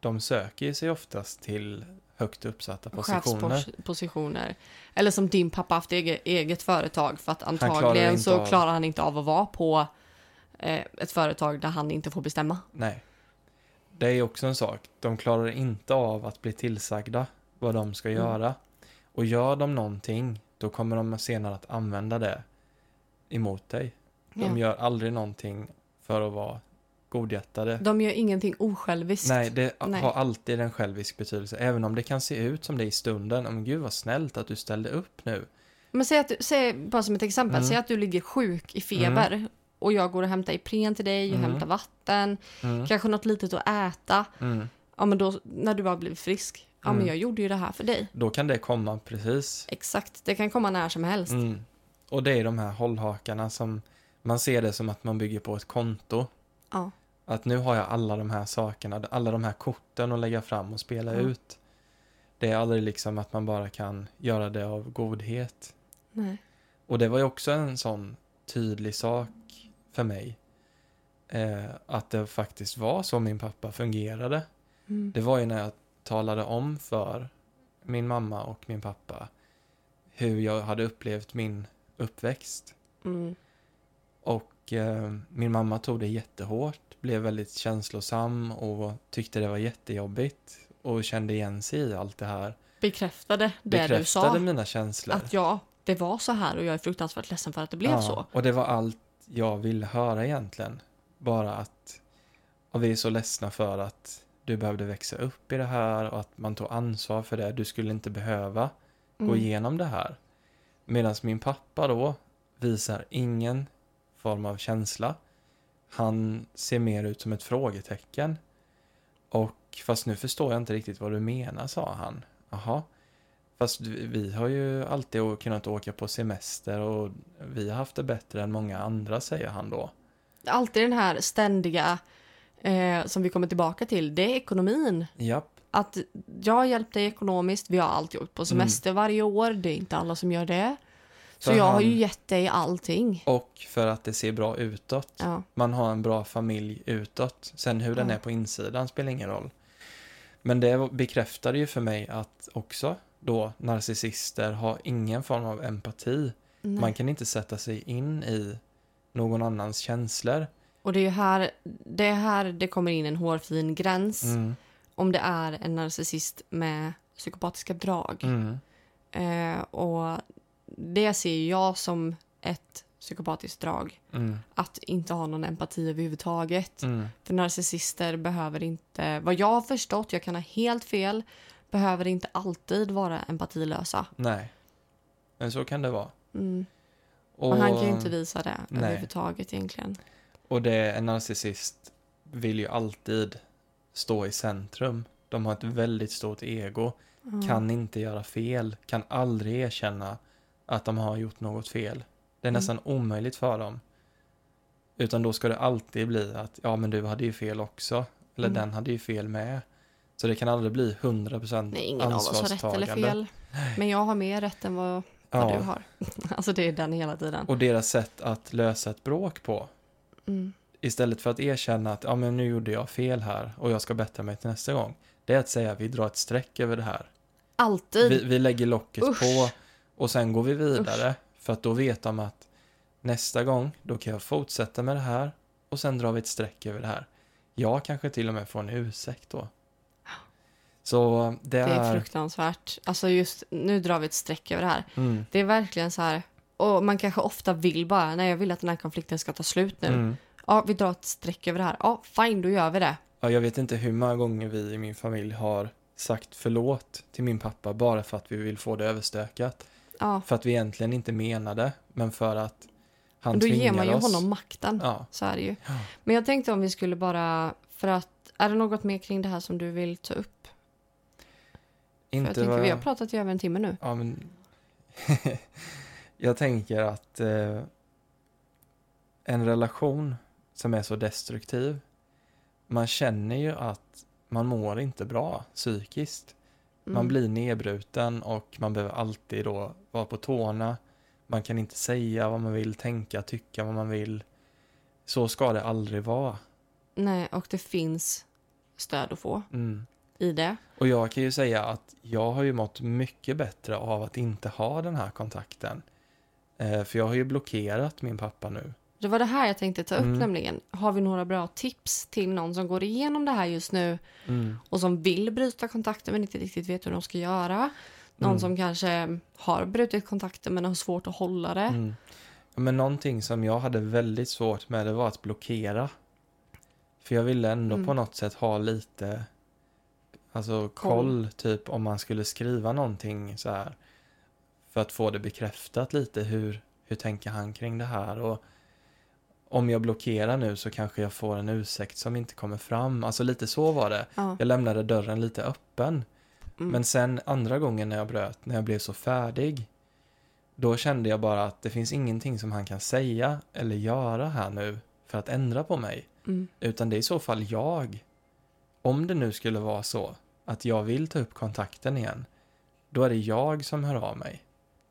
de söker sig oftast till högt uppsatta positioner. chefspositioner. Eller som din pappa haft eget, eget företag för att klarar antagligen inte så av- klarar han inte av att vara på eh, ett företag där han inte får bestämma. Nej. Det är också en sak. De klarar inte av att bli tillsagda vad de ska Mm. göra. Och gör de någonting, då kommer de senare att använda det emot dig. De Ja. gör aldrig någonting för att vara godhjärtade. De gör ingenting osjälviskt. Nej, det Nej. har alltid en självisk betydelse. Även om det kan se ut som det i stunden. Men gud vad snällt att du ställde upp nu. Men säg, att du, säg bara som ett exempel, Mm. säg att du ligger sjuk i feber och jag går och hämtar Ipren till dig, jag Mm. hämtar vatten, Mm. kanske något litet att äta. Mm. Ja, men då när du har blivit frisk, ja men Mm. jag gjorde ju det här för dig. Då kan det komma precis. Exakt, det kan komma när som helst. Mm. Och det är de här hållhakarna som man ser det som att man bygger på ett konto. Ja. Att nu har jag alla de här sakerna, alla de här korten att lägga fram och spela Ja. ut. Det är aldrig liksom att man bara kan göra det av godhet. Nej. Och det var ju också en sån tydlig sak för mig. Eh, att det faktiskt var så min pappa fungerade. Mm. Det var ju när jag talade om för min mamma och min pappa hur jag hade upplevt min uppväxt. Mm. Och eh, min mamma tog det jättehårt, blev väldigt känslosam och tyckte det var jättejobbigt och kände igen sig i allt det här. Bekräftade det du Bekräftade sa. mina känslor. Att ja, det var så här och jag är fruktansvärt ledsen för att det blev Ja, så. Och det var allt jag ville höra egentligen. Bara att och vi är så ledsna för att du behövde växa upp i det här och att man tog ansvar för det. Du skulle inte behöva gå Mm. igenom det här. Medan min pappa då visar ingen form av känsla. Han ser mer ut som ett frågetecken. Och fast nu förstår jag inte riktigt vad du menar, sa han. Jaha. Fast vi har ju alltid kunnat åka på semester och vi har haft det bättre än många andra, säger han då. Alltid den här ständiga eh, som vi kommer tillbaka till, det är ekonomin. Japp. Att jag har hjälpt dig ekonomiskt, vi har alltid åkt på semester varje år, det är inte alla som gör det. Så jag har han- ju gett dig allting. Och för att det ser bra utåt. Ja. Man har en bra familj utåt. Sen hur den Ja. är på insidan spelar ingen roll. Men det bekräftade ju för mig att också då narcissister har ingen form av empati. Nej. Man kan inte sätta sig in i någon annans känslor. Och det är här det, är här det kommer in en hårfin gräns. Mm. Om det är en narcissist med psykopatiska drag. Mm. Eh, och det ser jag som ett psykopatiskt drag. Mm. Att inte ha någon empati överhuvudtaget. Mm. För narcissister behöver inte, vad jag har förstått, jag kan ha helt fel, behöver inte alltid vara empatilösa. Nej. Men så kan det vara. Mm. Och, Och han kan ju inte visa det nej. överhuvudtaget egentligen. och det, en narcissist vill ju alltid stå i centrum. De har ett väldigt stort ego. Ja. kan inte göra fel, kan aldrig erkänna att de har gjort något fel. Det är Mm. nästan omöjligt för dem. Utan då ska det alltid bli att, ja men du hade ju fel också. Eller Mm. den hade ju fel med. Så det kan aldrig bli 100% Nej, ingen av oss har rätt eller ansvarstagande. fel. Men jag har mer rätt än vad, vad Ja, du har. Alltså det är den hela tiden. och deras sätt att lösa ett bråk på. Mm. Istället för att erkänna att, ja men nu gjorde jag fel här och jag ska bättra mig till nästa gång. Det är att säga, vi drar ett streck över det här. Alltid. Vi, vi lägger locket Usch. på och sen går vi vidare. För att då vet de att nästa gång, då kan jag fortsätta med det här och sen drar vi ett streck över det här. Jag kanske till och med får en ursäkt då. Så det Det är är... fruktansvärt. Alltså just nu drar vi ett streck över det här. Mm, Det är verkligen så här. Och man kanske ofta vill bara, nej jag vill att den här konflikten ska ta slut nu. mm. Ja, vi drar ett streck över det här. Ja, fine, då gör vi det. Ja, jag vet inte hur många gånger vi i min familj har sagt förlåt till min pappa bara för att vi vill få det överstökat. Ja, För att vi egentligen inte menade, men för att han men då tvingar ger man ju oss. honom makten. Ja, Så är det ju. Ja. Men jag tänkte om vi skulle bara, för att, är det något mer kring det här som du vill ta upp? För inte jag tänker, vi har pratat i över en timme nu. Ja, men... jag tänker att eh, en relation som är så destruktiv, man känner ju att man mår inte bra psykiskt. Man Mm. blir nedbruten och man behöver alltid då vara på tårna. Man kan inte säga vad man vill, tänka, tycka vad man vill. Så ska det aldrig vara. Nej, och det finns stöd att få. Mm. i det. Och jag kan ju säga att jag har ju mått mycket bättre av att inte ha den här kontakten. Eh, för jag har ju blockerat min pappa nu. Det var det här jag tänkte ta upp Mm. nämligen. Har vi några bra tips till någon som går igenom det här just nu Mm. och som vill bryta kontakten men inte riktigt vet hur de ska göra? Någon Mm. som kanske har brutit kontakten men har svårt att hålla det. Mm. Ja, Men någonting som jag hade väldigt svårt med det var att blockera. För jag ville ändå Mm. på något sätt ha lite alltså koll, typ om man skulle skriva någonting så här. För att få det bekräftat lite, hur, hur tänker han kring det här? Och om jag blockerar nu så kanske jag får en ursäkt som inte kommer fram. Alltså lite så var det. Ja. Jag lämnade dörren lite öppen. Mm. Men sen andra gången när jag bröt, när jag blev så färdig, då kände jag bara att det finns ingenting som han kan säga eller göra här nu för att ändra på mig. Mm. Utan det är i så fall jag. Om det nu skulle vara så att jag vill ta upp kontakten igen, då är det jag som hör av mig.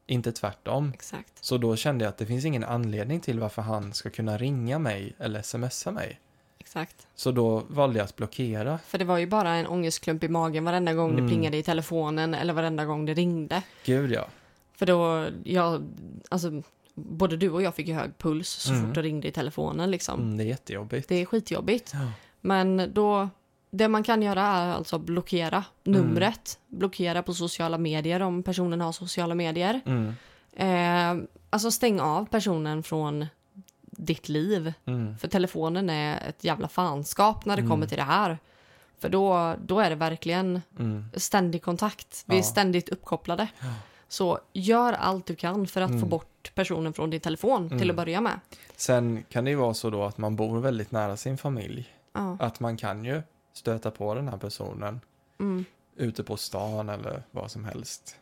Inte tvärtom. Exakt. Så då kände jag att det finns ingen anledning till varför han ska kunna ringa mig eller smsa mig. Exakt. Så då valde jag att blockera. För det var ju bara en ångestklump i magen varenda gång Mm. det plingade i telefonen eller varenda gång det ringde. Gud ja. För då, jag, alltså, både du och jag fick ju hög puls så Mm. fort det ringde i telefonen liksom. Mm, det är jättejobbigt. Det är skitjobbigt. Ja. Men då, det man kan göra är alltså blockera numret. Blockera på sociala medier om personen har sociala medier. Mm, Eh, alltså stäng av personen från ditt liv. mm, För telefonen är ett jävla fanskap när det Mm. kommer till det här. För då, då är det verkligen mm. ständig kontakt. Vi är Ja. ständigt uppkopplade. Ja. Så gör allt du kan för att få Mm. bort personen från din telefon till Mm. att börja med. Sen kan det ju vara så då att man bor väldigt nära sin familj. Ja. Att man kan ju stöta på den här personen Mm. ute på stan eller vad som helst.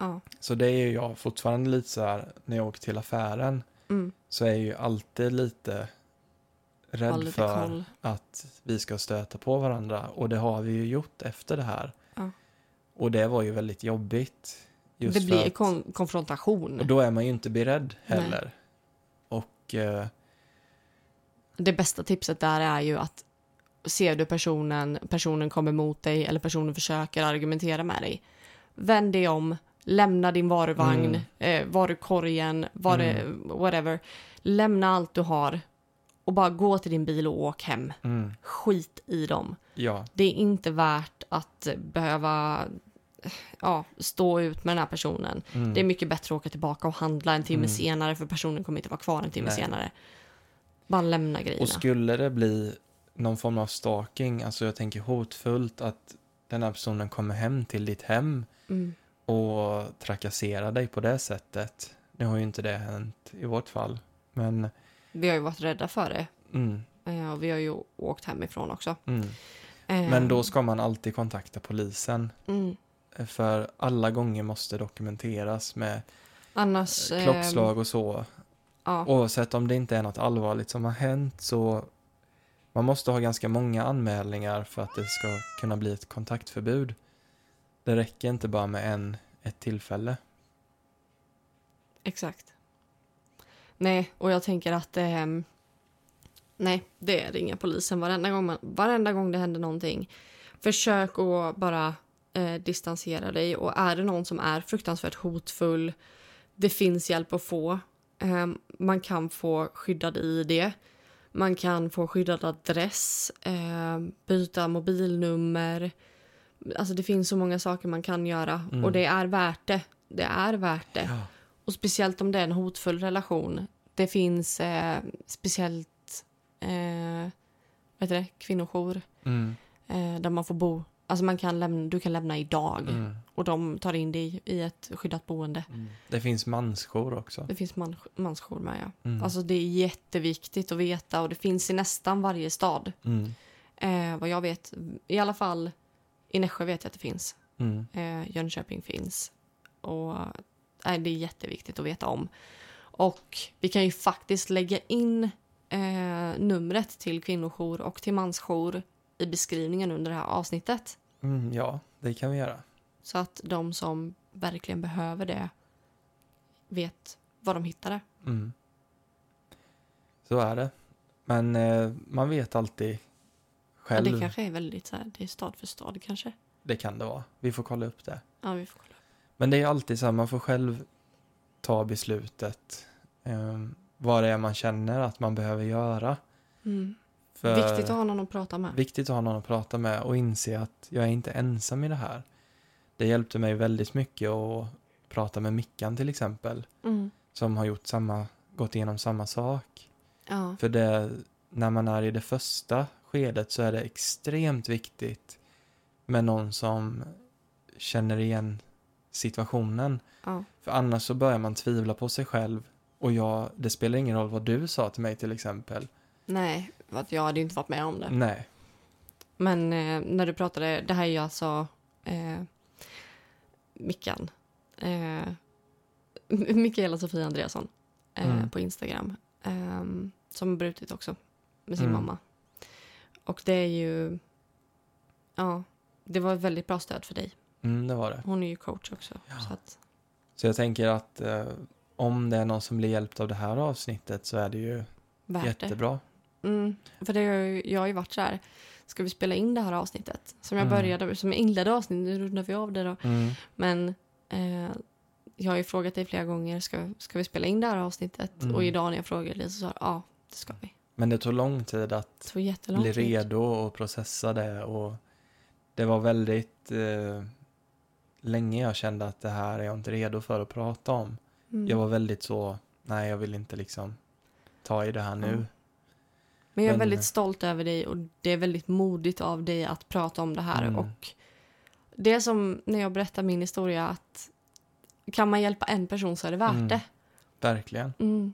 Ja. Så det är ju jag fortfarande lite så här, när jag åker till affären Mm. så är jag ju alltid lite rädd lite för koll. att vi ska stöta på varandra. Och det har vi ju gjort efter det här. Ja. Och det var ju väldigt jobbigt. Det blir att, kon- konfrontation. Och då är man ju inte beredd Nej. heller. Och eh, Det bästa tipset där är ju att ser du personen, personen kommer mot dig eller personen försöker argumentera med dig. Vänd dig om, lämna din varuvagn, Mm. eh, varukorgen, var Mm. whatever. Lämna allt du har och bara gå till din bil och åk hem. mm, Skit i dem. ja, Det är inte värt att behöva ja, stå ut med den här personen. mm, Det är mycket bättre att åka tillbaka och handla en timme Mm. senare för personen kommer inte vara kvar en timme Nej. senare. Bara lämna grejerna. Och skulle det bli någon form av stalking, alltså jag tänker hotfullt att den här personen kommer hem till ditt hem Mm. och trakasserar dig på det sättet. Nu har ju inte det hänt i vårt fall, men Vi har ju varit rädda för det. mm, Eh, Och vi har ju åkt hemifrån också. mm. Eh, Men då ska man alltid kontakta polisen. Mm. För alla gånger måste dokumenteras med Annars... klockslag och så. Ja, Oavsett om det inte är något allvarligt som har hänt så man måste ha ganska många anmälningar för att det ska kunna bli ett kontaktförbud. Det räcker inte bara med en, ett tillfälle. exakt. Nej, och jag tänker att... eh, nej, det är ringa polisen varenda gång, man, varenda gång det händer någonting. Försök att bara eh, distansera dig. Och är det någon som är fruktansvärt hotfull, det finns hjälp att få. Eh, man kan få skyddad i det. Man kan få skyddad adress, ehm, byta mobilnummer. Alltså det finns så många saker man kan göra Mm. och det är värt det. Det är värt det. Ja. Och speciellt om det är en hotfull relation. Det finns eh, speciellt eh, vad heter det? kvinnojour Mm, eh, där man får bo. Alltså man kan lämna, du kan lämna idag mm, och de tar in dig i ett skyddat boende. mm. Det finns mansjour också. Det finns man, mansjour med ja. Mm, Alltså det är jätteviktigt att veta och det finns i nästan varje stad. mm, Eh, vad jag vet, i alla fall i Nässjö vet jag att det finns. mm, Eh, Jönköping finns. Och eh, det är jätteviktigt att veta om. Och vi kan ju faktiskt lägga in eh, numret till kvinnojour och till mansjour i beskrivningen under det här avsnittet. mm, ja, det kan vi göra. Så att de som verkligen behöver det vet var de hittar det. Mm. Så är det. Men eh, man vet alltid Ja, själv. det kanske är väldigt så här, det är stad för stad kanske. Det kan det vara. Vi får kolla upp det. Ja, vi får kolla. Men det är alltid så här, man får själv ta beslutet. Eh, vad det är man känner att man behöver göra. Mm. För Viktigt att ha någon att prata med. viktigt att ha någon att prata med och inse att jag är inte ensam i det här. Det hjälpte mig väldigt mycket att prata med Mickan till exempel. Mm. Som har gjort samma, gått igenom samma sak. Ja. För det, när man är i det första skedet så är det extremt viktigt med någon som känner igen situationen. ja. För annars så börjar man tvivla på sig själv. Och jag, det spelar ingen roll vad du sa till mig till exempel. Nej, för att jag hade ju inte varit med om det. Nej. Men eh, när du pratade, det här är ju alltså eh, Mickan. Eh, Mikaela Sofia Andreasson eh, Mm. på Instagram. Eh, som har brutit också med sin Mm. mamma. Och det är ju, ja, det var ett väldigt bra stöd för dig. Mm, det var det. Hon är ju coach också. Ja. Så att, Så jag tänker att eh, om det är någon som blir hjälpt av det här avsnittet så är det ju värt jättebra. Mm, för det har ju, jag har ju varit så här, ska vi spela in det här avsnittet? Som jag Mm. började, som jag inledde avsnittet, nu rundar vi av det då. Mm. Men eh, jag har ju frågat dig flera gånger, ska, ska vi spela in det här avsnittet? Mm. Och idag när jag frågade dig så sa du, ja, det ska vi. Men det tog lång tid att bli tid. redo och processa det. Och det var väldigt eh, länge jag kände att det här är jag inte redo för att prata om. Mm. Jag var väldigt så, nej jag vill inte liksom ta i det här nu. Ja. Men jag är men- väldigt stolt över dig och det är väldigt modigt av dig att prata om det här. Mm. Och det är som när jag berättar min historia att kan man hjälpa en person så är det värt Mm. det. Verkligen. Mm.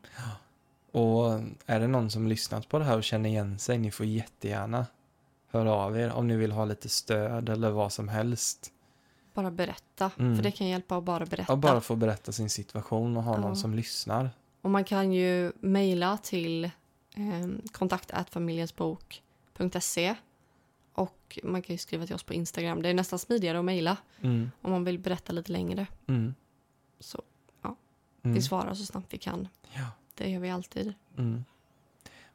Och är det någon som lyssnat på det här och känner igen sig, ni får jättegärna höra av er om ni vill ha lite stöd eller vad som helst. Bara berätta, Mm. för det kan hjälpa att bara berätta. Och bara få berätta sin situation och ha Ja. någon som lyssnar. Och man kan ju mejla till eh, kontakt@familjensbok.se och man kan ju skriva till oss på Instagram. Det är nästan smidigare att mejla Mm. om man vill berätta lite längre. Mm. Så Mm. vi svarar så snabbt vi kan. Ja. Det gör vi alltid. Mm.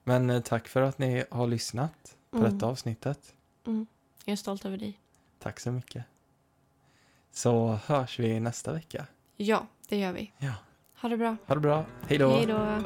Men eh, tack för att ni har lyssnat på Mm. detta avsnittet. Mm. Jag är stolt över dig. Tack så mycket. Så hörs vi nästa vecka. Ja, det gör vi. Ja. Ha det bra. Ha det bra. Hej då. Hej då.